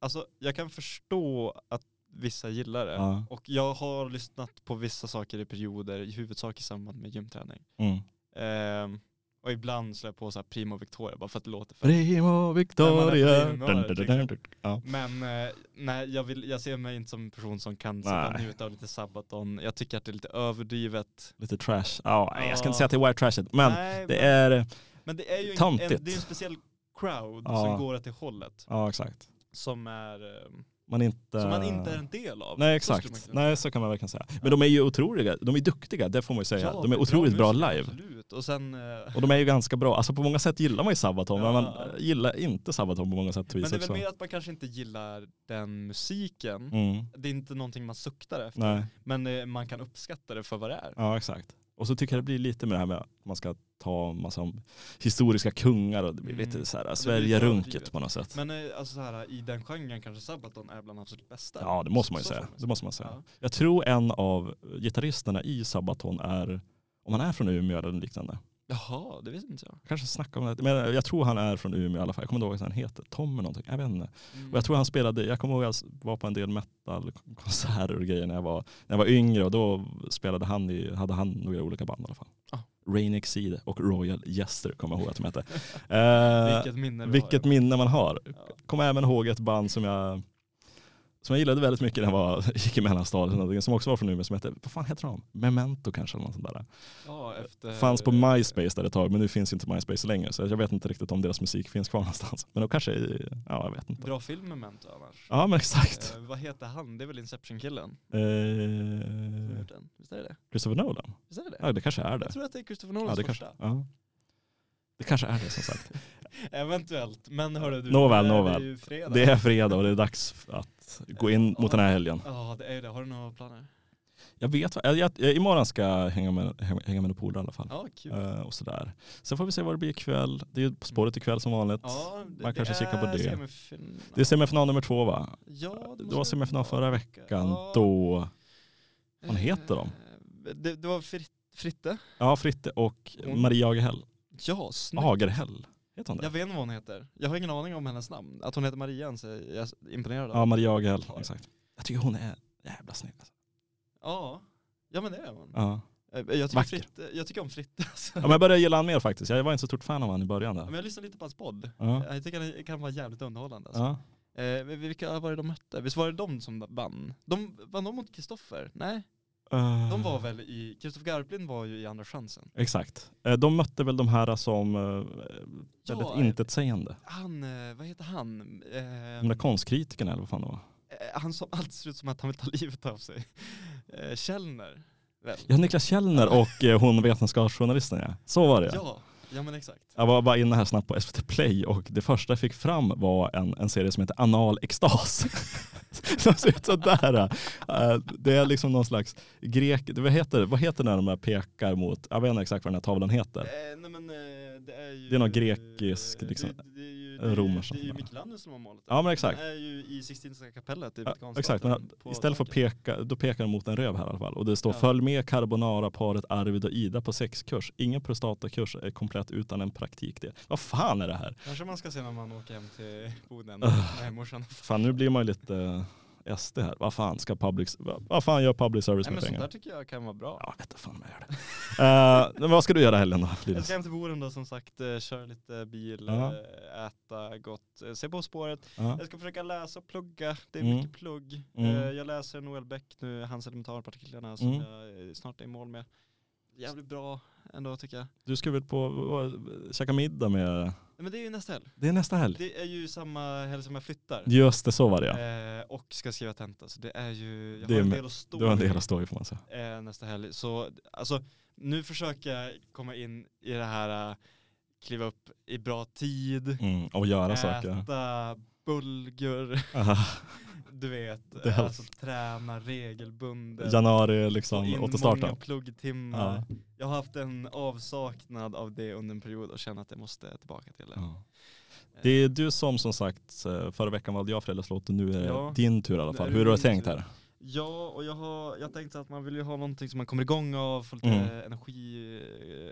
A: alltså jag kan förstå att vissa gillar det.
B: Ja.
A: Och jag har lyssnat på vissa saker i perioder, i huvudsak i samband med gymträning.
B: Mm.
A: Eh, och ibland slår jag på så här Primo Victoria bara för att det låter för
B: Primo Victoria.
A: Primo,
B: Dun, dun, dun. Ja.
A: Men eh, nej, jag, vill, jag ser mig inte som en person som kan njuta av lite Sabaton. Jag tycker att det är lite överdrivet.
B: Lite trash. Ja, jag ska inte säga att det är white trashet, men
A: nej,
B: det är,
A: men det är ju en, en, det är en speciell crowd
B: Ja.
A: som går åt det hållet.
B: ja exakt.
A: Som är, eh,
B: man inte...
A: Som man inte är en del av.
B: Nej
A: Så
B: exakt,
A: kunna
B: nej så kan man verkligen säga. Men de är ju otroliga, de är duktiga, det får man ju säga.
A: Ja,
B: de är otroligt bra
A: musiker,
B: live.
A: Absolut. Och sen, eh,
B: Och de är ju ganska bra, alltså på många sätt gillar man ju Sabaton men
A: Ja.
B: man gillar inte Sabaton på många sätt
A: men det är väl
B: också.
A: mer att man kanske inte gillar den musiken.
B: Mm.
A: Det är inte någonting man suktar efter.
B: Nej,
A: Men eh, man kan uppskatta det för vad det är.
B: ja exakt. Och så tycker jag det blir lite med det här med att man ska ta massa om historiska kungar och det blir
A: Mm.
B: lite så här Sverige-runket på något sätt.
A: Men eh, alltså så här, i den genren kanske Sabaton är bland absolut bästa.
B: Ja det måste man ju
A: Så
B: säga. Det måste man säga.
A: Ja.
B: Jag tror en av gitarristerna i Sabaton är, om han är från Umeå eller liknande.
A: Jaha, det visste inte jag.
B: Jag kanske snackar om det, men jag tror han är från Umeå i alla fall. Jag kommer inte ihåg vad han heter. Tom eller någonting. Jag vet inte.
A: Mm.
B: Och jag tror han spelade, jag kommer ihåg att jag var på en del metal-konserter och grejer när jag var, när jag var yngre och då spelade han i, hade han några olika band i alla fall.
A: Ah.
B: Rain Exceed och Royal Jester kommer jag ihåg att de hette. Eh,
A: Vilket minne
B: vilket
A: har.
B: minne man har.
A: Ja.
B: Kommer även ihåg ett band som jag som jag gillade väldigt mycket när jag var, gick i mellanstadiet, som också var från Umeå, som hette, vad fan heter de? Memento kanske eller något sånt där.
A: Ja, efter...
B: Fanns på MySpace där ett tag, men nu finns inte MySpace längre. Så jag vet inte riktigt om deras musik finns kvar någonstans. Men de kanske, ja jag vet inte.
A: Bra film Memento annars.
B: Ja men exakt.
A: Eh, vad heter han? Det är väl Inception-killen?
B: Eh.
A: Visst är det det?
B: Christopher Nolan?
A: Visst är det det?
B: Ja det kanske är det.
A: Jag tror att det är Christopher
B: Ja,
A: Nolans
B: det,
A: första.
B: kanske, ja. det kanske är det som sagt.
A: Eventuellt. Men hörru du,
B: Nåväl, nåväl.
A: Det
B: är fredag och det är dags att gå in mot den här helgen.
A: Ja, det är det. Har du några planer?
B: Jag vet jag, jag, imorgon ska jag hänga med, hänga med en polare i alla fall.
A: Ja, kul.
B: Eh, och sådär. Sen får vi se vad det blir ikväll. Det är ju På spåret ikväll som vanligt.
A: Ja, det,
B: man kanske kikar på det.
A: semifinal.
B: Det är semifinal nummer två va?
A: Ja, det,
B: Det var semifinal förra veckan.
A: Ja.
B: Då, vad heter de?
A: Eh, Det, det var Frit, Fritte.
B: ja Fritte och Maria Agerhäll.
A: Ja, snyggt.
B: Agerhäll, heter hon det?
A: Jag vet inte vad hon heter. Jag har ingen aning om hennes namn. Att hon heter Maria så är jag imponerad av.
B: Ja Maria Agerhäll,
A: Ja.
B: exakt. Jag tycker hon är jävla snygg. Alltså.
A: Ja. ja, men det är hon.
B: Ja.
A: Eh, Jag tycker,
B: Vacker.
A: Fritte, jag tycker om Fritte. Alltså.
B: ja men jag började gilla han mer faktiskt. Jag var inte så stort fan av han i början
A: Men
B: där.
A: jag lyssnade lite på hans podd.
B: Ja.
A: Jag tycker det kan vara jävligt underhållande. Alltså.
B: Ja.
A: Eh, vilka var det de mötte? Visst var det de som vann? De, vann de mot Kristoffer? Nej,
B: Eh,
A: de var väl i, Kristoffer Garplind var ju i Andra chansen.
B: Exakt. Eh, De mötte väl de här som eh, väldigt
A: Ja,
B: intetsägande.
A: Han, eh, vad heter han? Eh,
B: De där konstkritikerna eller vad fan det var.
A: eh, han som alltid ser ut som att han vill ta livet av sig. Eh, Källner, väl?
B: Ja, Niklas Källner och eh, hon vetenskapsjournalisten ja. Så var det ja.
A: Ja, men exakt.
B: Jag var bara inne här snabbt på SVT Play och det första jag fick fram var en, en serie som heter Anal extas. som ser ut sådär. Uh, det är liksom någon slags grek, vad heter, vad heter det när de här pekar mot, jag vet inte exakt vad den här tavlan heter.
A: Eh, nej men eh, det är ju...
B: Det är någon grekisk, liksom,
A: det, det ju, det är ju. Michelangelo som har målat
B: Ja, men exakt.
A: Den är ju i Sixtinska kapellet i
B: Ja, exakt, men istället för att peka, då pekar de mot en röv här i alla fall. Och det står
A: Ja.
B: följ med carbonara-paret Arvid och Ida på sexkurs. Ingen prostatakurs är komplett utan en praktikdel. Vad fan är det här?
A: Kanske man ska se när man åker hem till Boden med morsan.
B: Fan nu blir man ju lite SD här. Vad fan ska public, vad, fan gör public service
A: Nej
B: med
A: men sånt
B: pengar?
A: där tycker jag kan vara bra.
B: Ja, vet fan vad jag gör det. Men vad ska du göra helgen då?
A: Jag
B: Linus?
A: ska hem till Boden då som sagt, eh, köra lite bil,
B: Ja.
A: eh, äta gott, se På spåret.
B: Ja.
A: Jag ska försöka läsa och plugga, det är
B: Mm.
A: mycket plugg.
B: Mm.
A: Jag läser Noel Beck nu, hans elementarpartiklarna som
B: Mm.
A: jag snart är i mål med. Jävligt bra ändå tycker jag.
B: Du ska väl på, käka middag med,
A: Men det är ju nästa helg.
B: det är nästa helg.
A: Det är ju samma helg som jag flyttar.
B: Just det, så var det ja.
A: Eh, och ska skriva tenta. Så det är ju, jag
B: Det
A: har en del att stå
B: Du har en
A: i,
B: del att stå i får man säga.
A: eh, nästa helg. Så alltså, nu försöker jag komma in i det här, eh, kliva upp i bra tid,
B: Mm, och göra saker.
A: äta bulgur. du vet,
B: Det
A: alltså träna regelbundet.
B: Januari liksom återstarta.
A: många pluggtimmar.
B: Ja.
A: Jag har haft en avsaknad av det under en period och känner att jag måste tillbaka till det.
B: Ja. Det är du som som sagt, eh, förra veckan valde jag föräldraslåt och nu är det
A: Ja.
B: din tur i alla fall. Hur har du tänkt
A: tur.
B: här?
A: Ja, och jag har jag tänkte att man vill ju ha någonting som man kommer igång av, får lite
B: Mm.
A: energi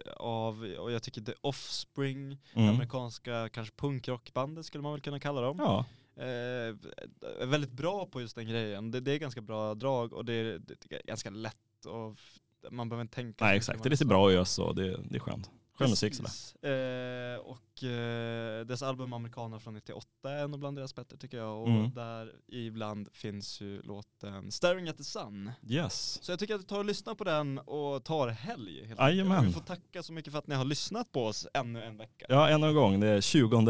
A: eh, av. Och jag tycker The Offspring,
B: Mm.
A: amerikanska kanske punkrockbandet skulle man väl kunna kalla dem.
B: Ja,
A: Eh, är väldigt bra på just den grejen. Det, det är ganska bra drag och det är, det är ganska lätt och man behöver inte tänka.
B: nej exakt. Det är lite bra ös och det, det är skönt. Skön musik sådär.
A: Eh, och eh, dess album Amerikaner från 98 är nog bland deras bättre tycker jag. Och
B: Mm.
A: där ibland finns ju låten Staring at the Sun.
B: Yes.
A: Så jag tycker att vi tar och lyssnar på den och tar helg. Helt
B: Jajamän.
A: Vi får tacka så mycket för att ni har lyssnat på oss ännu en vecka.
B: Ja, ännu en gång. Det är 20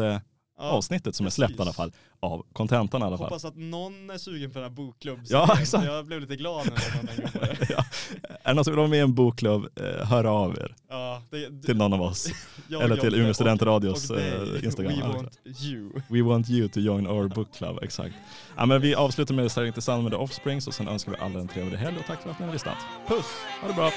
B: avsnittet som är släppt i
A: precis.
B: alla fall. Av kontentan i alla fall.
A: Hoppas att någon är sugen på den här bokklubb.
B: Ja, exakt.
A: Jag blev lite glad när jag det.
B: ja. Är det någon som vill vara med i en bokklubb, eh, hör av er
A: Ja, det, det,
B: till någon av oss.
A: jag,
B: eller till Umeå studentradios, eh, Instagram.
A: We want you.
B: We want you to join our book club, exakt. Ja, men vi avslutar med Stark inte sann med The Offsprings och sen önskar vi alla en trevlig helg och tack för att ni har lyssnat. Puss, ha det bra!